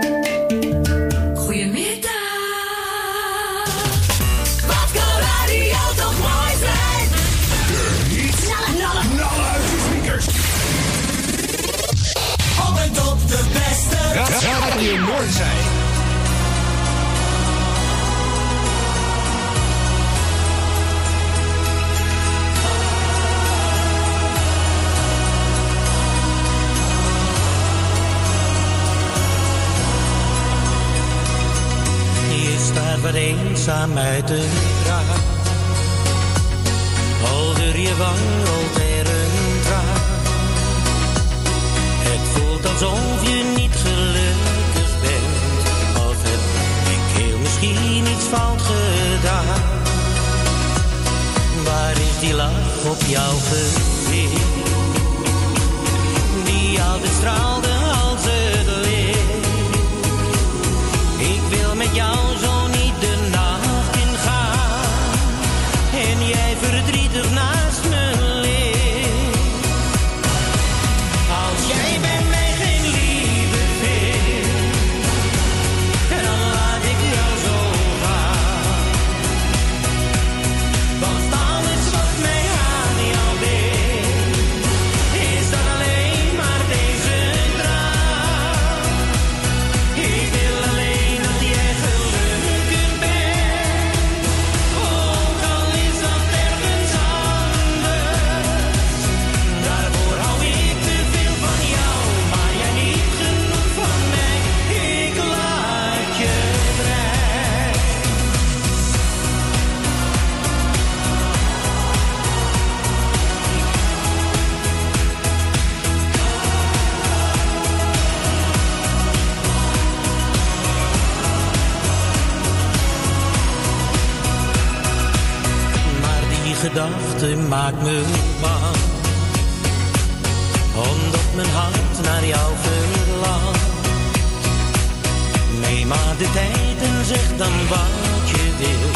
wat eenzaam uit de raam. Over je wang rolt er een traan. Het voelt alsof je niet gelukkig bent. Of heb ik heel misschien iets fout gedaan. Waar is die lach op jouw gezicht? Die altijd straalde gedachte maakt me bang. Omdat mijn hart naar jou verlangt. Neem maar de tijd en zeg dan wat je wilt.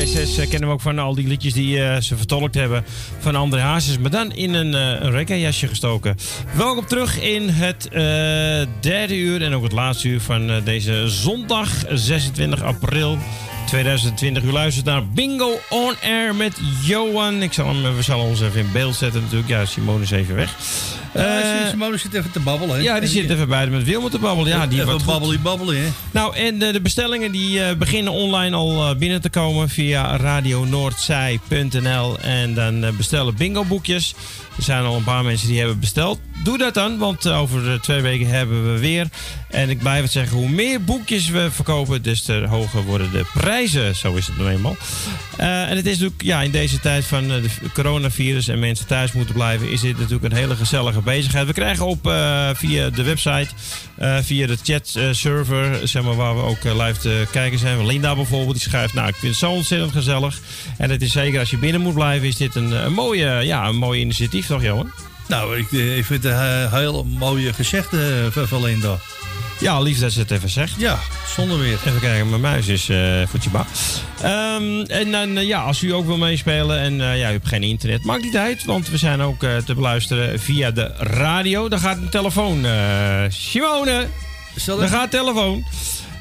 J6. Ja, J6 eh, kennen we ook van al die liedjes die eh, ze vertolkt hebben van André Hazes. Maar dan in een, een reggae-jasje gestoken. Welkom terug in het derde uur en ook het laatste uur van deze zondag 26 april 2020. U luistert naar Bingo On Air met Johan. Ik zal hem, we zullen ons even in beeld zetten natuurlijk. Ja, Simone is even weg. Eh, Simone zit even te babbelen. hè? ja, die zit even bij met Wilma te babbelen. Ja, die Even babbelie, hè? Nou, en de, de bestellingen die eh, beginnen online al eh, binnen te komen via radionoordzij.nl. En dan eh, bestellen bingo boekjes. Er zijn al een paar mensen die hebben besteld. Doe dat dan, want eh, over eh, twee weken hebben we weer. En ik blijf het zeggen, hoe meer boekjes we verkopen, des te hoger worden de prijzen. Zo is het nou eenmaal. Eh, en het is natuurlijk, ja, in deze tijd van eh, de coronavirus en mensen thuis moeten blijven, is dit natuurlijk een hele gezellige bezigheid. We krijgen op eh, via de website, eh, via de chatserver, zeg maar, waar we ook eh, live te kijken zijn. Linda bijvoorbeeld, die schrijft, nou, ik vind het zo ontzettend gezellig. En het is zeker, als je binnen moet blijven, is dit een, een, mooie, ja, een mooi initiatief, toch Johan? Nou, ik, eh, ik vind het een heel mooie gezegde eh, van. Ja, lief dat ze het even zegt. Ja, zonder weer. Even kijken, mijn muis is eh voor Tjiba. Ehm, en dan, eh, ja, als u ook wil meespelen en eh, ja, u hebt geen internet, maakt niet uit. Want we zijn ook eh, te beluisteren via de radio. Daar gaat een telefoon. eh Simone, daar gaat telefoon.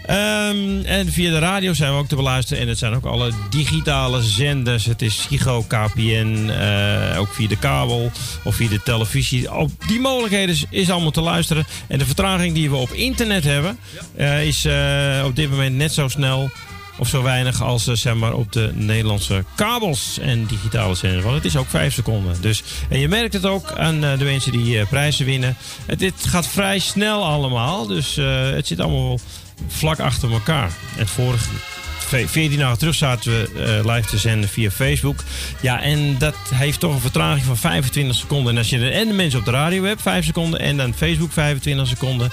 Ehm, en via de radio zijn we ook te beluisteren. En het zijn ook alle digitale zenders. Het is Psycho, KPN, eh, ook via de kabel of via de televisie. Op die mogelijkheden is, allemaal te luisteren. En de vertraging die we op internet hebben, eh, is eh, op dit moment net zo snel of zo weinig als zeg maar, op de Nederlandse kabels en digitale zenders. Want het is ook vijf seconden. Dus, en je merkt het ook aan de mensen die prijzen winnen. Het, dit gaat vrij snel allemaal. Dus het zit allemaal vlak achter elkaar. En vorige 14 dagen terug zaten we eh, live te zenden via Facebook. Ja, en dat heeft toch een vertraging van 25 seconden. En als je de, en de mensen op de radio hebt, 5 seconden. En dan Facebook 25 seconden.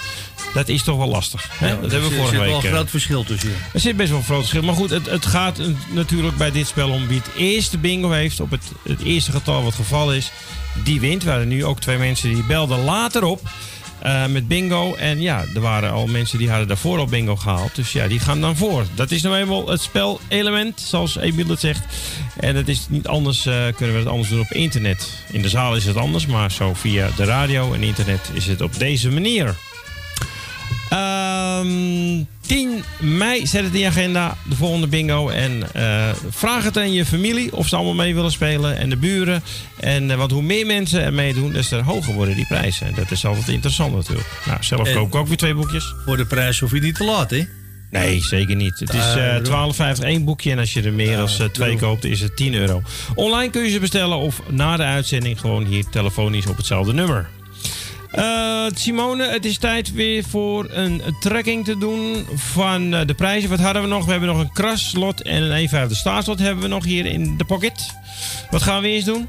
Dat is toch wel lastig. Hè? dat hebben we Er vorige zit week. wel een eh, groot verschil tussen. er zit best wel een groot verschil. Maar goed, het, het gaat natuurlijk bij dit spel om wie het eerste bingo heeft. Op het, het eerste getal wat gevallen is. Die wint. Er waren nu ook twee mensen die belden later op. eh, met bingo. En ja, er waren al mensen die hadden daarvoor al bingo gehaald. Dus ja, die gaan dan voor. Dat is nou eenmaal het spelelement, zoals Emiel het zegt. En het is niet anders, eh, kunnen we het anders doen op internet. In de zaal is het anders, maar zo via de radio en internet is het op deze manier. Ehm 10 mei zet het in je agenda, de volgende bingo. En eh, vraag het aan je familie of ze allemaal mee willen spelen. En de buren. En, eh, want hoe meer mensen er meedoen, des te hoger worden die prijzen. En dat is altijd interessant natuurlijk. Nou, zelf En- koop ik ook weer twee boekjes. Voor de prijs hoef je niet te laat, hè? Nee, zeker niet. Het is eh, Daarom. 12,50 één boekje. En als je er meer dan eh, twee koopt, is het 10 euro. Online kun je ze bestellen of na de uitzending gewoon hier telefonisch op hetzelfde nummer. Eh, Simone, het is tijd weer voor een tracking te doen van eh, de prijzen. Wat hadden we nog? We hebben nog een kraslot en een E5 de staatslot hebben we nog hier in de pocket. Wat gaan we eerst doen?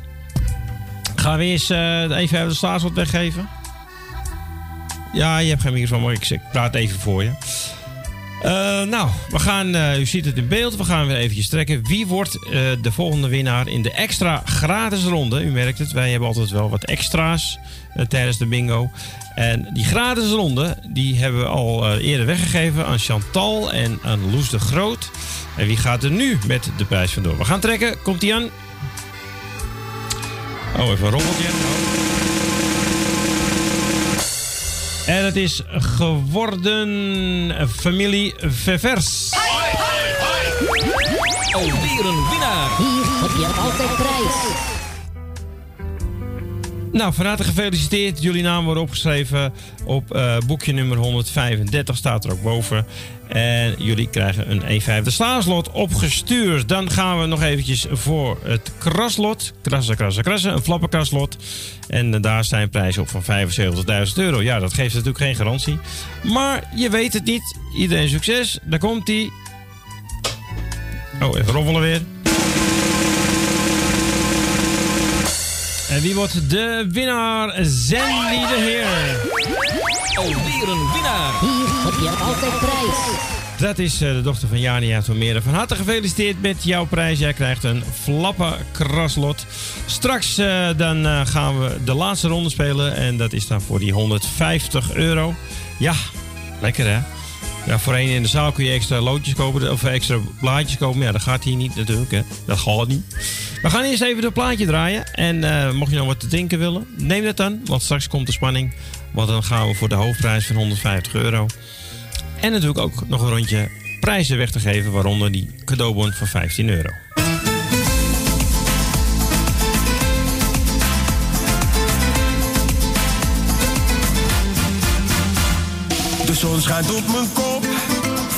Gaan we eerst eh, de E5 de staatslot weggeven? Ja, je hebt geen microfoon, maar ik, ik praat even voor je. Eh, nou, we gaan, eh, u ziet het in beeld, we gaan weer eventjes trekken. Wie wordt eh, de volgende winnaar in de extra gratis ronde? U merkt het, wij hebben altijd wel wat extra's tijdens de bingo. En die gratis ronde, die hebben we al eerder weggegeven aan Chantal en aan Loes de Groot. En wie gaat er nu met de prijs vandoor? We gaan trekken, komt die aan? Oh, even een rommeltje. En het is geworden familie Ververs. Alweer een winnaar. Hier heb je altijd prijs. Nou, van harte gefeliciteerd. Jullie namen worden opgeschreven op eh, boekje nummer 135, staat er ook boven. En jullie krijgen een E5 de slaaslot opgestuurd. Dan gaan we nog eventjes voor het kraslot. Krassen, krassen, krassen. Een flappenkraslot. En daar zijn prijzen op van 75.000 euro. Ja, dat geeft natuurlijk geen garantie. Maar je weet het niet. Iedereen succes. Daar komt hij. Oh, even rommelen weer. En wie wordt de winnaar? Zandy de Heer. Alweer een winnaar. Hier heb je altijd prijs. Dat is eh, de dochter van Jani uit Almere. Van harte gefeliciteerd met jouw prijs. Jij krijgt een flappe kraslot. Straks eh, dan eh, gaan we de laatste ronde spelen. En dat is dan voor die 150 euro. Ja, lekker hè? Ja, voorheen in de zaal kun je extra loodjes kopen of extra blaadjes kopen. Ja, dat gaat hier niet natuurlijk. Hè. Dat gaat niet. We gaan eerst even het plaatje draaien. En eh, mocht je nog wat te drinken willen, neem dat dan. Want straks komt de spanning. Want dan gaan we voor de hoofdprijs van 150 euro. En natuurlijk ook nog een rondje prijzen weg te geven. Waaronder die cadeaubon van 15 euro. De zon schijnt op mijn kop.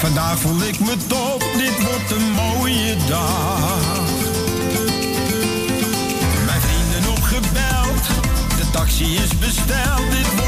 Vandaag voel ik me top. Dit wordt een mooie dag. Mijn vrienden opgebeld. De taxi is besteld.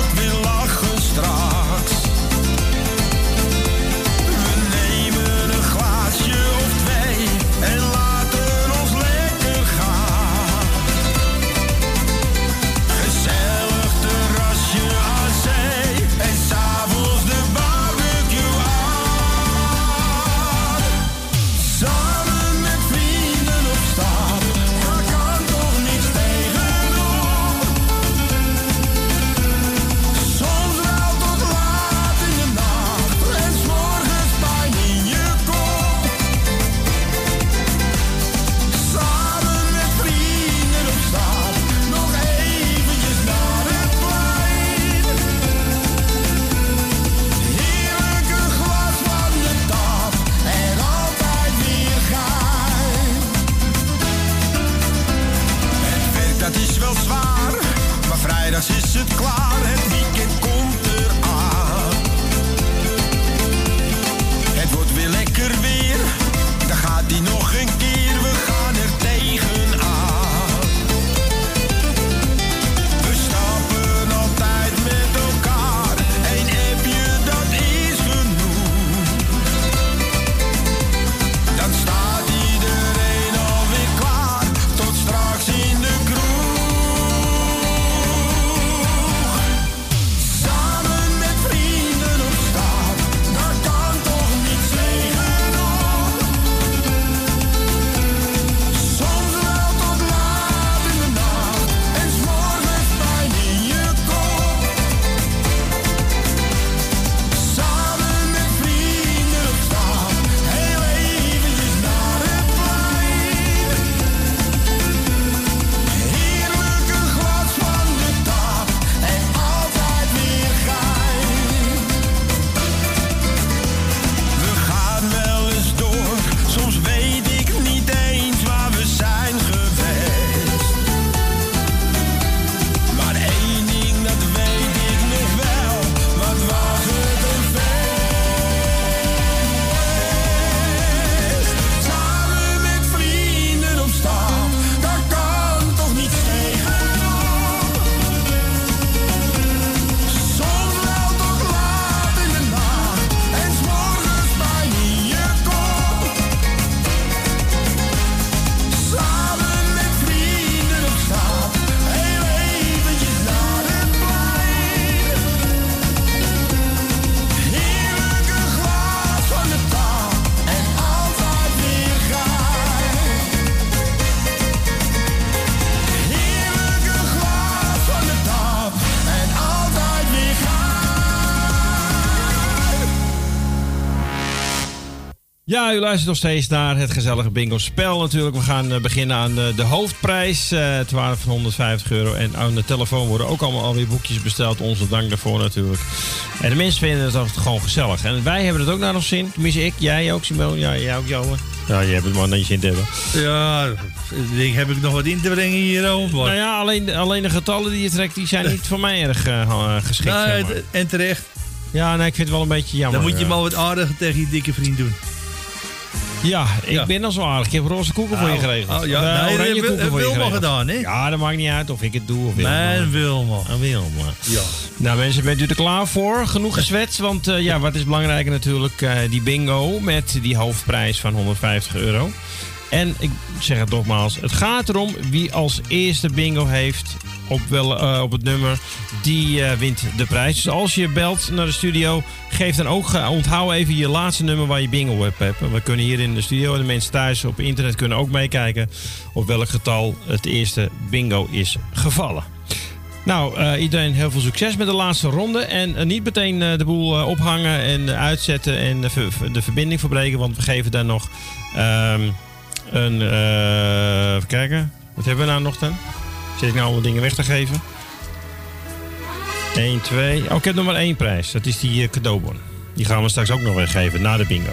Ja, u luistert nog steeds naar het gezellige bingo spel natuurlijk. We gaan eh, beginnen aan de, de hoofdprijs. eh het waren van 150 euro. En aan de telefoon worden ook allemaal alweer boekjes besteld. Onze dank daarvoor natuurlijk. En de mensen vinden het altijd gewoon gezellig. En wij hebben het ook naar ons zin. Tenminste ik, jij ook Simone. Ja, jij ook Johan. Ja, je hebt het maar je zin te hebben. Ja, ik heb ik nog wat in te brengen hier over. Nou ja, alleen, alleen de getallen die je trekt, die zijn niet voor mij erg eh, eh, geschikt. Zeg maar. en terecht. Ja, nee, ik vind het wel een beetje jammer. Dan moet je maar wat aardiger tegen je dikke vriend doen. Ja, ik Ja. ben al zo aardig. Ik heb roze koeken voor je Nou, geregeld. oh, ja, Eh, nee, oranje dat koeken heb voor je Wilma geregeld. gedaan, hè? Ja, dat maakt niet uit of ik het doe of Wilma. Nee, Wilma. Een Wilma. Ja. Nou mensen, bent u er klaar voor? Genoeg gezwets, want eh, ja, wat is belangrijker natuurlijk? eh, die bingo met die hoofdprijs van 150 euro. En ik zeg het nogmaals, het gaat erom wie als eerste bingo heeft op, wel, eh, op het nummer, die eh, wint de prijs. Dus als je belt naar de studio, geef dan ook, eh, onthoud even je laatste nummer waar je bingo op hebt. We kunnen hier in de studio en de mensen thuis op internet kunnen ook meekijken op welk getal het eerste bingo is gevallen. Nou, iedereen heel veel succes met de laatste ronde. En niet meteen de boel ophangen en uitzetten en de verbinding verbreken. Want we geven daar nog ehm, een... eh, even kijken. Wat hebben we nou nog dan? Zit ik nou alle dingen weg te geven? 1, 2. Oh, ik heb nog maar één prijs. Dat is die eh, cadeaubon. Die gaan we straks ook nog weggeven na de bingo.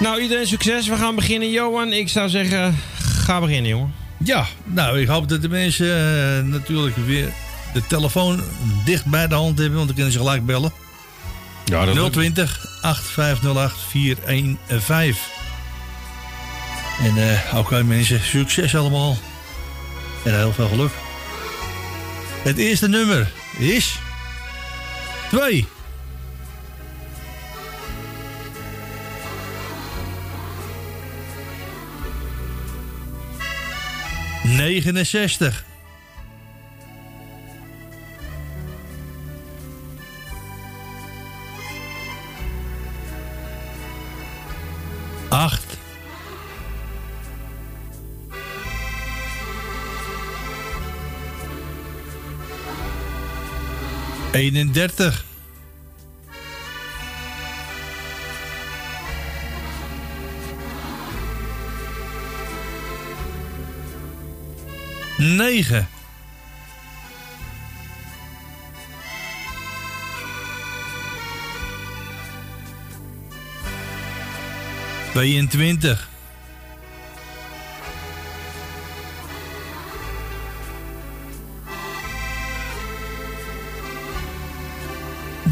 Nou, iedereen succes. We gaan beginnen. Johan, ik zou zeggen, ga beginnen, jongen. Ja, nou, ik hoop dat de mensen eh, natuurlijk weer de telefoon dicht bij de hand hebben, want dan kunnen ze gelijk bellen. Ja, dat 020 8508 415. En eh oké mensen, succes allemaal. En heel veel geluk. Het eerste nummer is 2. Negenenzestig. Acht. Eenendertig. Negen. Tweeëntwintig.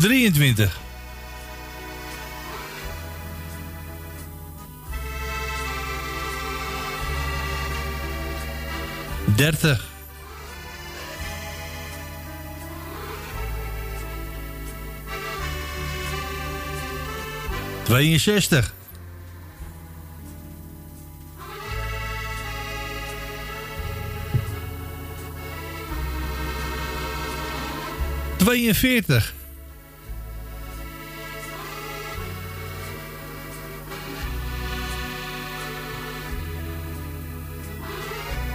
Drieëntwintig. Dertig. Tweeënzestig. Tweeënveertig.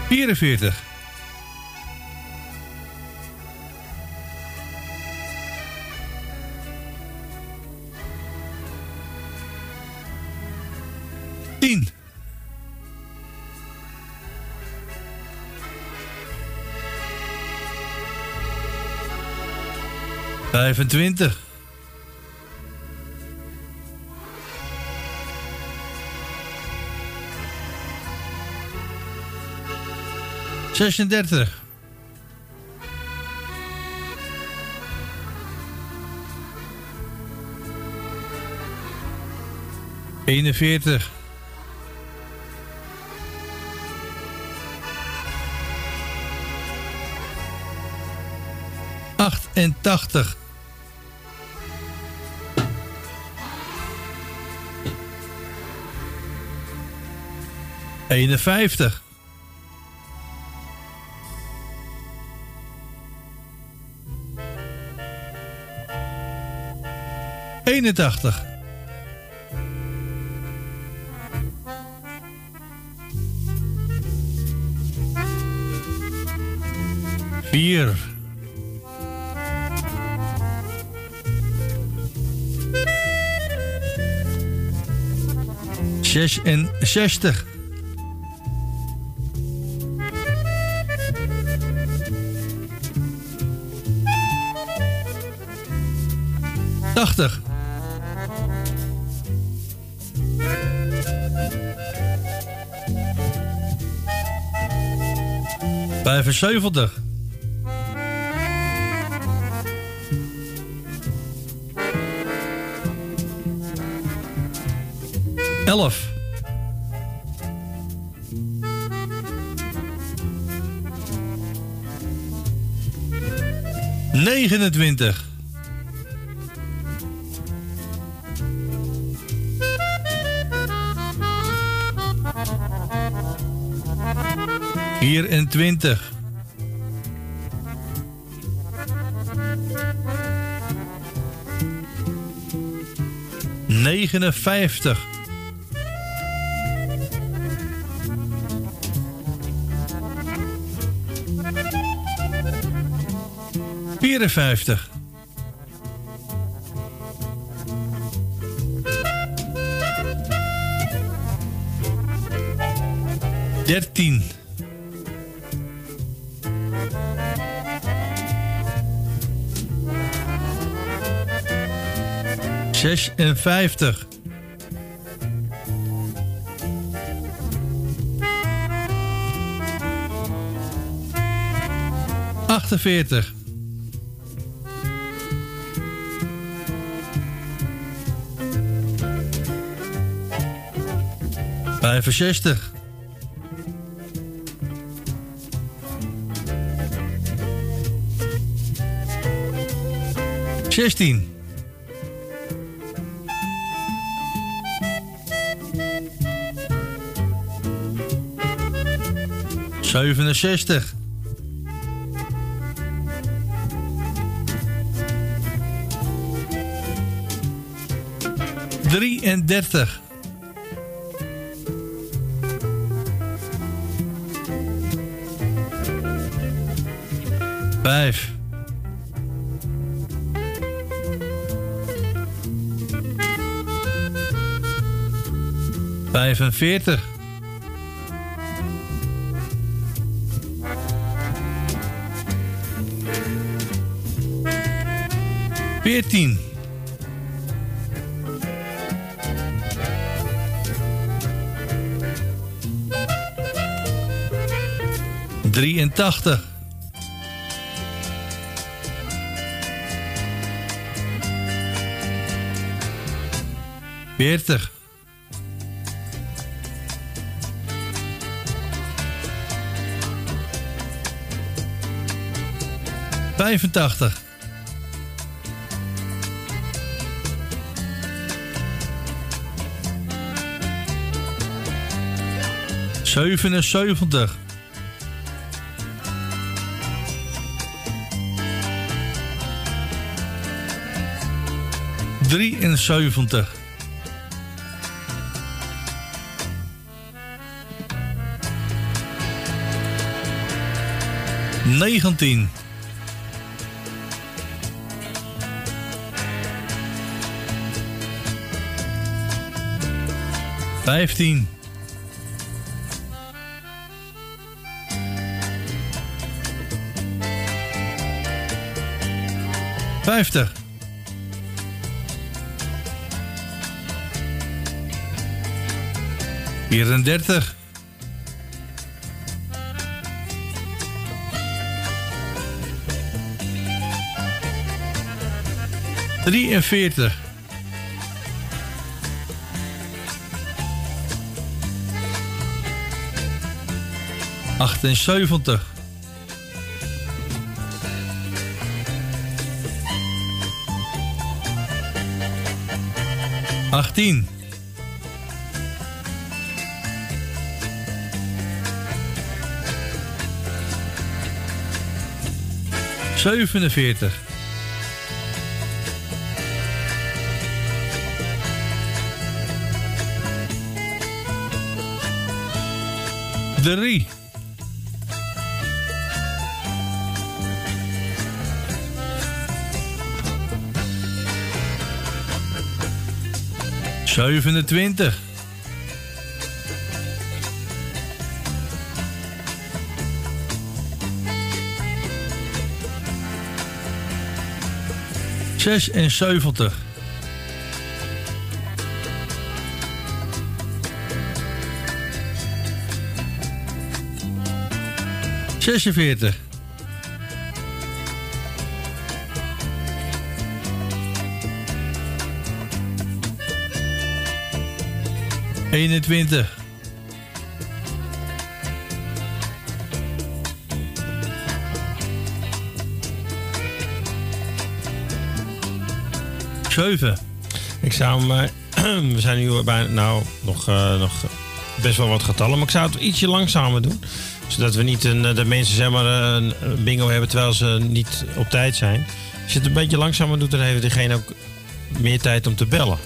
Vierenveertig. Tien. Vijfentwintig. Zesendertig. Eenenveertig. Achtentachtig. Eenenvijftig. Eenentachtig. Vier. Zesenzestig. Tachtig. Vijfenzeventig. Elf. Negenentwintig. Vierentwintig. Negenenvijftig. 54. Dertien. Zesenvijftig. Achtenveertig. 65. Zestien. Zevenenzestig. Drieëndertig. Vijf. Vijfenveertig. Veertien. Drieëntachtig. Veertig. Vijfentachtig. Zevenenzeventig. Drieënzeventig. Negentien. Vijftien. Vijftig. Vierendertig. Drieënveertig. Achtenzeventig. Achttien. Zevenenveertig. Drie. Zevenentwintig. Zesenzeventig. Zesenveertig. Eenentwintig. Zeven. Ik zou hem. eh, we zijn nu bijna. Nou, nog, eh, nog best wel wat getallen. Maar ik zou het ietsje langzamer doen. Zodat we niet een, de mensen zeg maar, een bingo hebben terwijl ze niet op tijd zijn. Als je het een beetje langzamer doet, dan heeft diegene ook meer tijd om te bellen.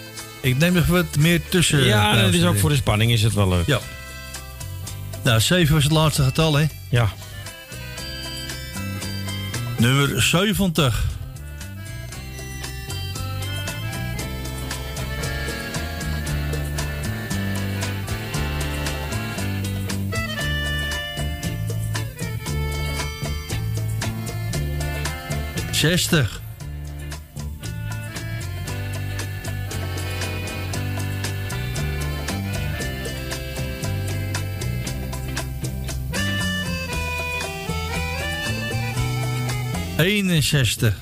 Ik neem even wat meer tussen. Ja, dat is ook voor de spanning is het wel leuk. Ja. Nou, 7 was het laatste getal, hè? Ja. Nummer 70. Zestig. Eenenzestig.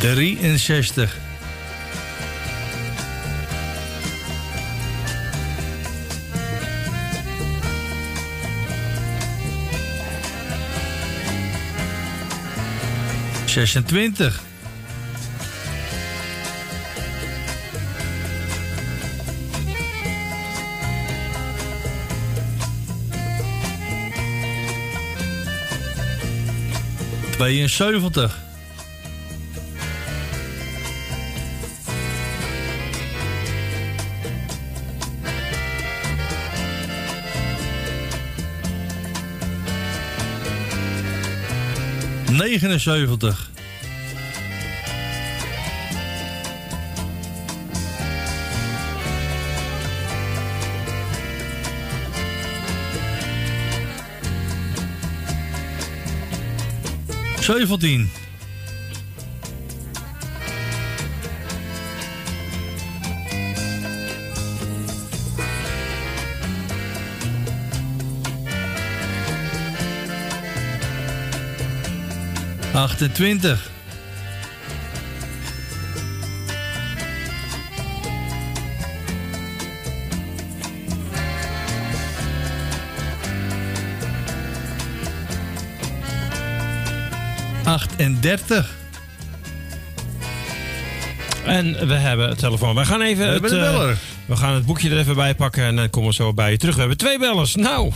Drieënzestig. Zesentwintig. Tweeënzeventig. Negenenzeventig. Zeventien. Achtentwintig. Achtendertig. En we hebben het telefoon. We gaan even We het, beller. we gaan het boekje er even bij pakken en dan komen we zo bij je terug. We hebben twee bellers. Nou.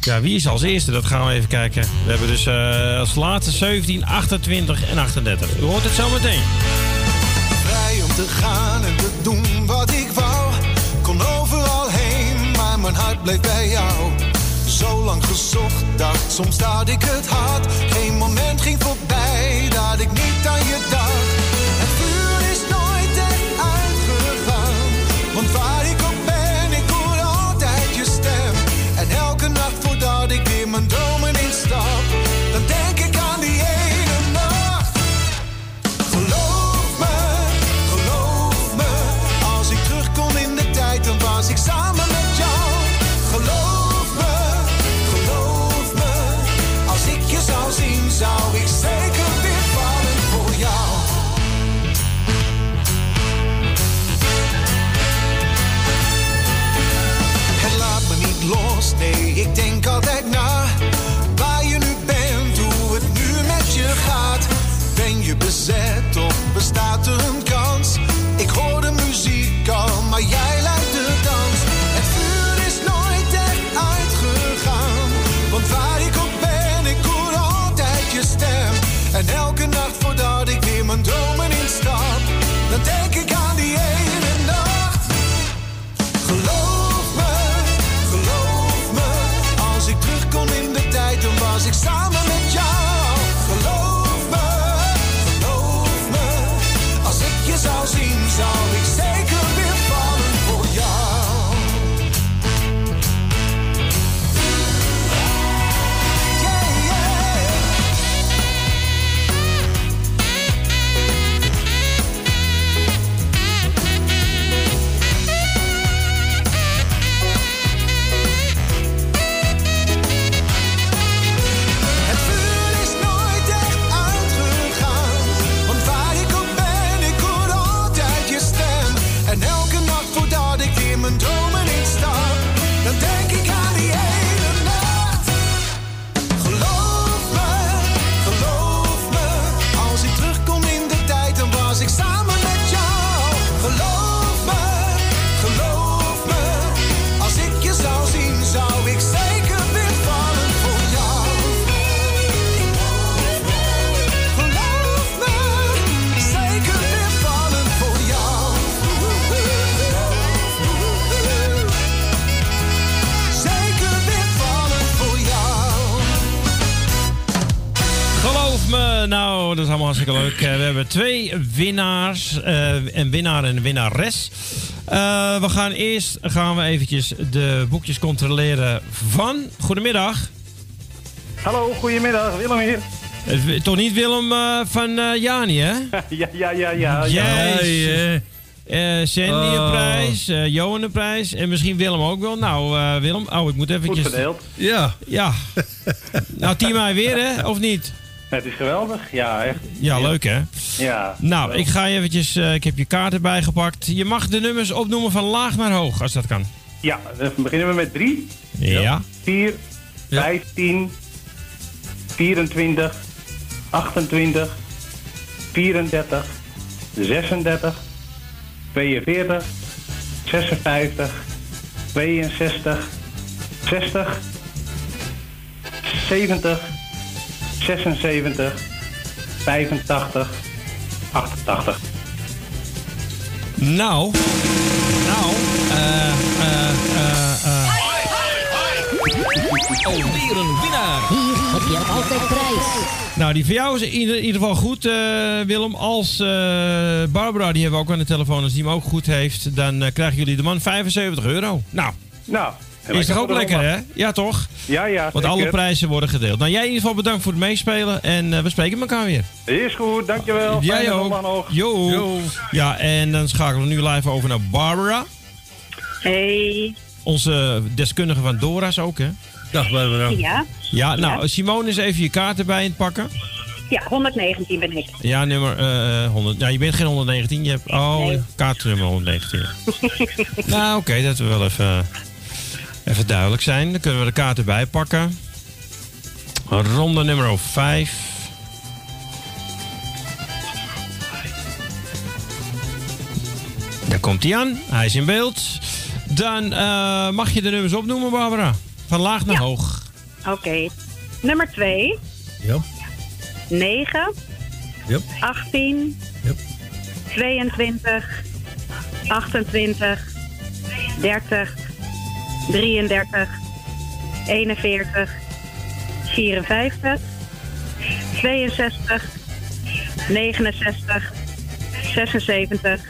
Ja, wie is als eerste? Dat gaan we even kijken. We hebben dus eh, als laatste 17, 28 en 38. U hoort het zo meteen. Vrij om te gaan en te doen wat ik wou. Kon overal heen, maar mijn hart bleef bij jou. Lang gezocht, dacht soms dat ik het had. Geen moment ging voorbij dat ik niet aan je dacht. Mijn dromen instap, dan denk ik aan hartstikke leuk. Eh, we hebben twee winnaars. eh, een winnaar en een winnares. Eh, we gaan eerst gaan we eventjes de boekjes controleren van... Goedemiddag. Hallo, goedemiddag. Willem hier. Toch niet Willem eh, van eh, Jani, hè? ja, ja, ja, ja. Jezus. Eh, Sandy een Oh. prijs, eh Johan een prijs en misschien Willem ook wel. Nou, eh, Willem, oh, ik moet eventjes... Goed verdeeld. Ja. Ja. nou, team mij weer, hè? Of niet? Het is geweldig. Ja, echt. Ja, leuk, hè? Ja. Nou, ik ga je eventjes... eh, ik heb je kaart erbij gepakt. Je mag de nummers opnoemen van laag naar hoog, als dat kan. Ja, dan beginnen we met 3, Ja. 4, 15, 24, 28, 34, 36, 42, 56, 62, 60, 70, 76, 85, 88. Nou. Nou. eh eh eh eh Alweer een winnaar. Hier heb je altijd prijs. Nou, die voor jou is in ieder, in ieder geval goed, eh, Willem. Als eh, Barbara, die hebben we ook aan de telefoon, als die hem ook goed heeft, dan eh, krijgen jullie de man 75 euro. Nou, Nou, is toch ook lekker, hè? Ja, toch? Ja, ja. Want alle prijzen worden gedeeld. Nou, jij in ieder geval bedankt voor het meespelen en eh, we spreken elkaar weer. Is goed, dankjewel. Jij Fijne ook. nog. Jo. Ja, en dan schakelen we nu live over naar Barbara. Hey. Onze deskundige van Dora's ook, hè? Dag Barbara. Ja. Ja, nou, Ja. Simone is even je kaart erbij in het pakken. Ja, 119 ben ik. Ja, nummer eh 100. Ja, je bent geen 119, je hebt... Oh, Nee. kaartnummer 119. nou, oké, dat we wel even, even duidelijk zijn. Dan kunnen we de kaart erbij pakken. Ronde nummer 5. Daar komt hij aan. Hij is in beeld. Dan eh, mag je de nummers opnoemen, Barbara. Van laag naar hoog. Oké. Nummer 2. Ja. 9. Yep. 18. Yep. 22. 28. 30. 33. 41. 54. 62. 69. 76.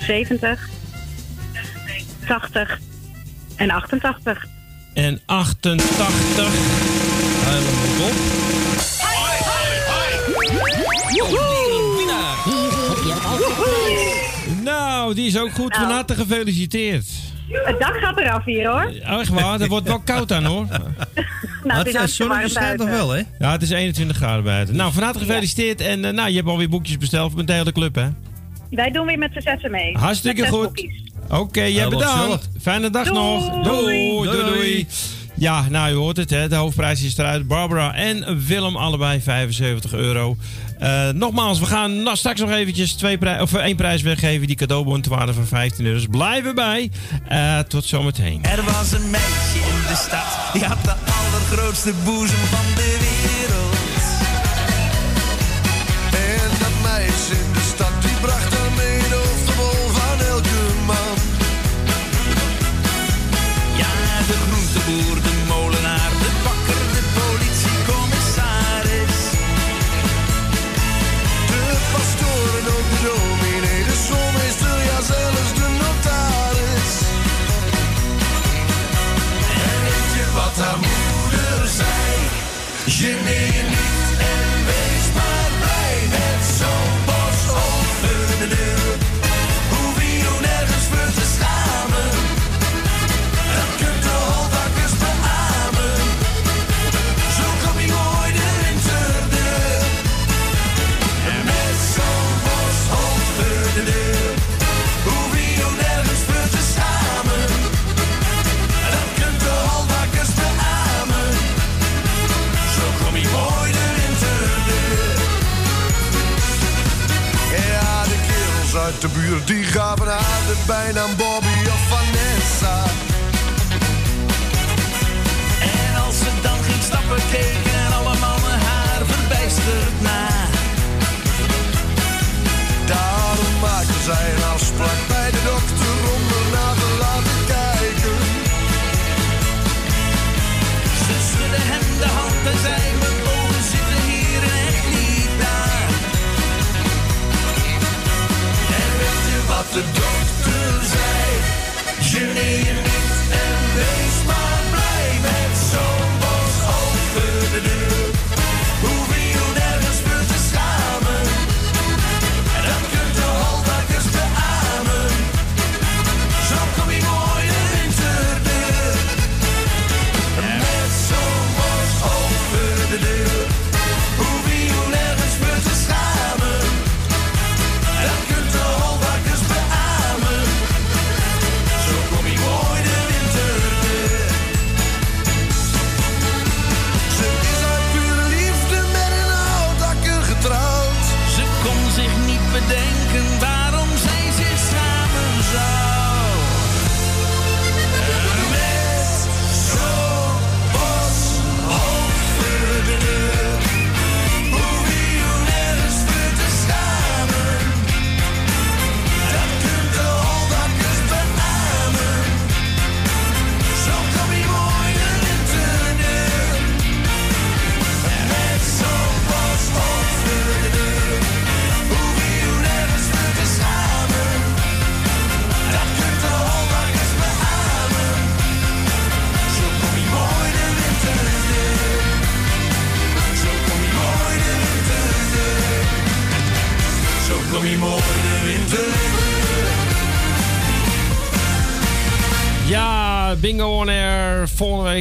70. 80. En 88. En 88. Helemaal. Nou, die is ook goed. Van harte gefeliciteerd. Het dak gaat eraf hier hoor. Oh, echt waar? Het wordt wel koud aan hoor. Nou, het is hartstikke zonnetje schijnt nog wel, hè? Ja, het is 21 graden buiten. Nou, van harte gefeliciteerd. En eh, nou, je hebt alweer boekjes besteld met de hele club, hè? Wij doen weer met z'n zessen mee. Hartstikke Met goed. Oké, jij bedankt. Fijne dag Doei. nog. Doei. Doei, doei, doei. Ja, nou, je hoort het, hè. De hoofdprijs is eruit. Barbara en Willem, allebei 75 euro. Eh, nogmaals, we gaan straks nog eventjes twee of, eh, één prijs weggeven. Die cadeaubon te waarde van 15 euro. Dus blijf erbij. Eh, tot zometeen. Er was een meisje in de stad, die had de allergrootste boezem van de wereld.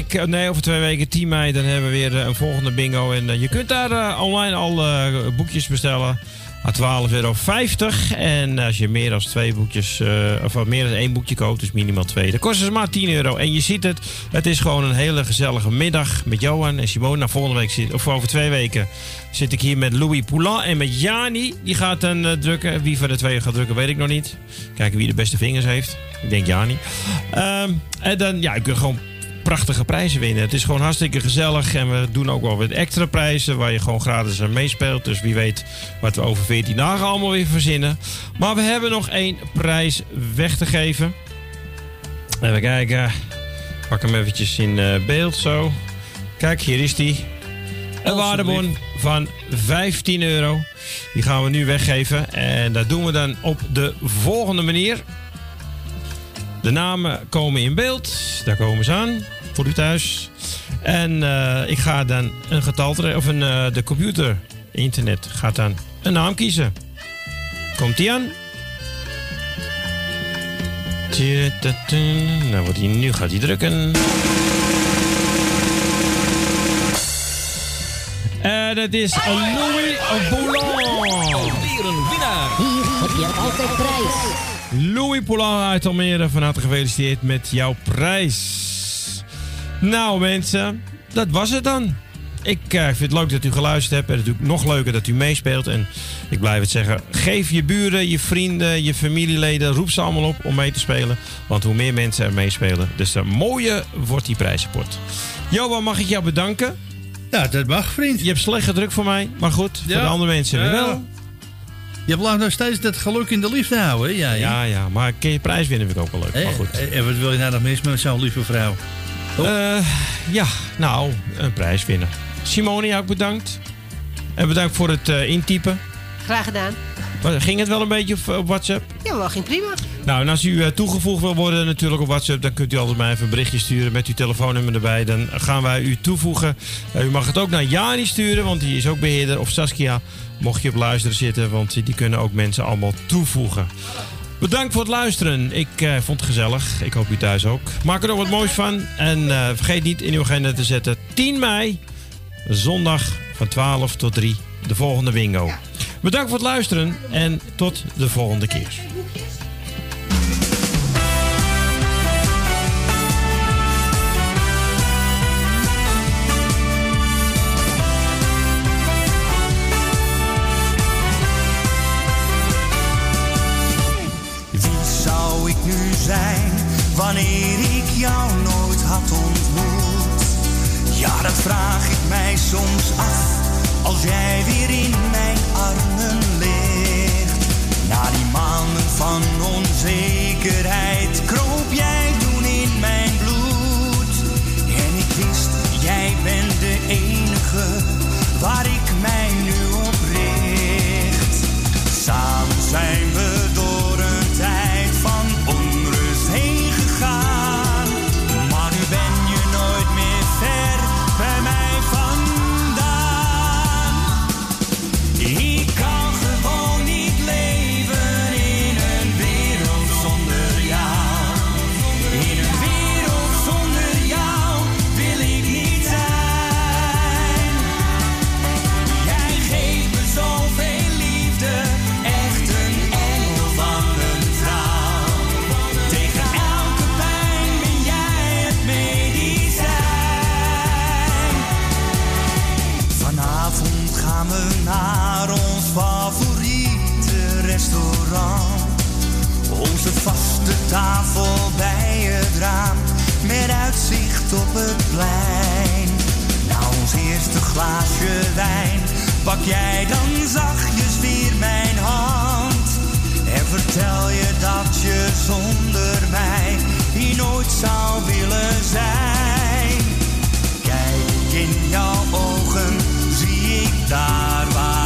Eh, nee, over twee weken, 10 mei, dan hebben we weer eh, een volgende bingo. En eh, je kunt daar online al boekjes bestellen. A 12,50 euro. En als je meer dan twee boekjes, of meer dan één boekje koopt, dus minimaal twee, dan kost het maar 10 euro. En je ziet het, het is gewoon een hele gezellige middag met Johan en Simone. Nou, volgende week, zit, of over twee weken, zit ik hier met Louis Poulin en met Jani. Die gaat dan drukken. Wie van de twee gaat drukken, weet ik nog niet. Kijken wie de beste vingers heeft. Ik denk Jani. Ehm, en dan, ja, je kunt gewoon prachtige prijzen winnen. Het is gewoon hartstikke gezellig. En we doen ook wel wat extra prijzen waar je gewoon gratis aan meespeelt. Dus wie weet wat we over 14 dagen allemaal weer verzinnen. Maar we hebben nog één prijs weg te geven. Even kijken. Pak hem eventjes in eh, beeld zo. Kijk, hier is die. Een waardebon van 15 euro. Die gaan we nu weggeven. En dat doen we dan op de volgende manier. De namen komen in beeld. Daar komen ze aan. Voor u thuis. En eh, ik ga dan een getal... Of een, eh, de computer, internet, gaat dan een naam kiezen. Komt die aan? Nou, wordt hij, nu gaat hij drukken. En het is Louis Boulan. Alweer een winnaar. Hier heb je altijd prijs. Louis Poulin uit Almere, van harte gefeliciteerd met jouw prijs. Nou mensen, dat was het dan. Ik eh, vind het leuk dat u geluisterd hebt. En natuurlijk nog leuker dat u meespeelt. En ik blijf het zeggen, geef je buren, je vrienden, je familieleden, roep ze allemaal op om mee te spelen. Want hoe meer mensen er meespelen, des te mooier wordt die prijzenpot. Johan, mag ik jou bedanken? Ja, dat mag, vriend. Je hebt slecht gedrukt voor mij, maar goed, voor de andere mensen Ja. wel. Je blijft nog steeds dat geluk in de liefde houden, hè? Ja, Ja, ja, maar kun je prijs winnen vind ik ook wel leuk. Maar goed. En en wat wil je nou nog mis met zo'n lieve vrouw? Eh, ja, nou, een prijs winnen. Simone, jou ook bedankt. En bedankt voor het eh, intypen. Graag gedaan. Maar Ging het wel een beetje op, op WhatsApp? Ja, wel ging prima. Nou, en als u eh, toegevoegd wil worden natuurlijk op WhatsApp... dan kunt u altijd mij even een berichtje sturen met uw telefoonnummer erbij. Dan gaan wij u toevoegen. U mag het ook naar Jani sturen, want die is ook beheerder. Of Saskia, mocht je op luisteren zitten... want die kunnen ook mensen allemaal toevoegen. Bedankt voor het luisteren. Ik eh, vond het gezellig. Ik hoop u thuis ook. Maak er nog wat moois van. En eh, vergeet niet in uw agenda te zetten... 10 mei, zondag van 12 tot 3, de volgende bingo. Bedankt voor het luisteren en tot de volgende keer. Zijn wanneer ik jou nooit had ontmoet? Ja, dat vraag ik mij soms af als jij weer in mijn armen ligt. Na die maanden van onzekerheid kroop jij toen in mijn bloed. En ik wist, jij bent de enige waar ik mij nu op richt. Samen zijn we tafel bij het raam, met uitzicht op het plein. Na ons eerste glaasje wijn, pak jij dan zachtjes weer mijn hand. En vertel je dat je zonder mij hier nooit zou willen zijn. Kijk in jouw ogen, zie ik daar waar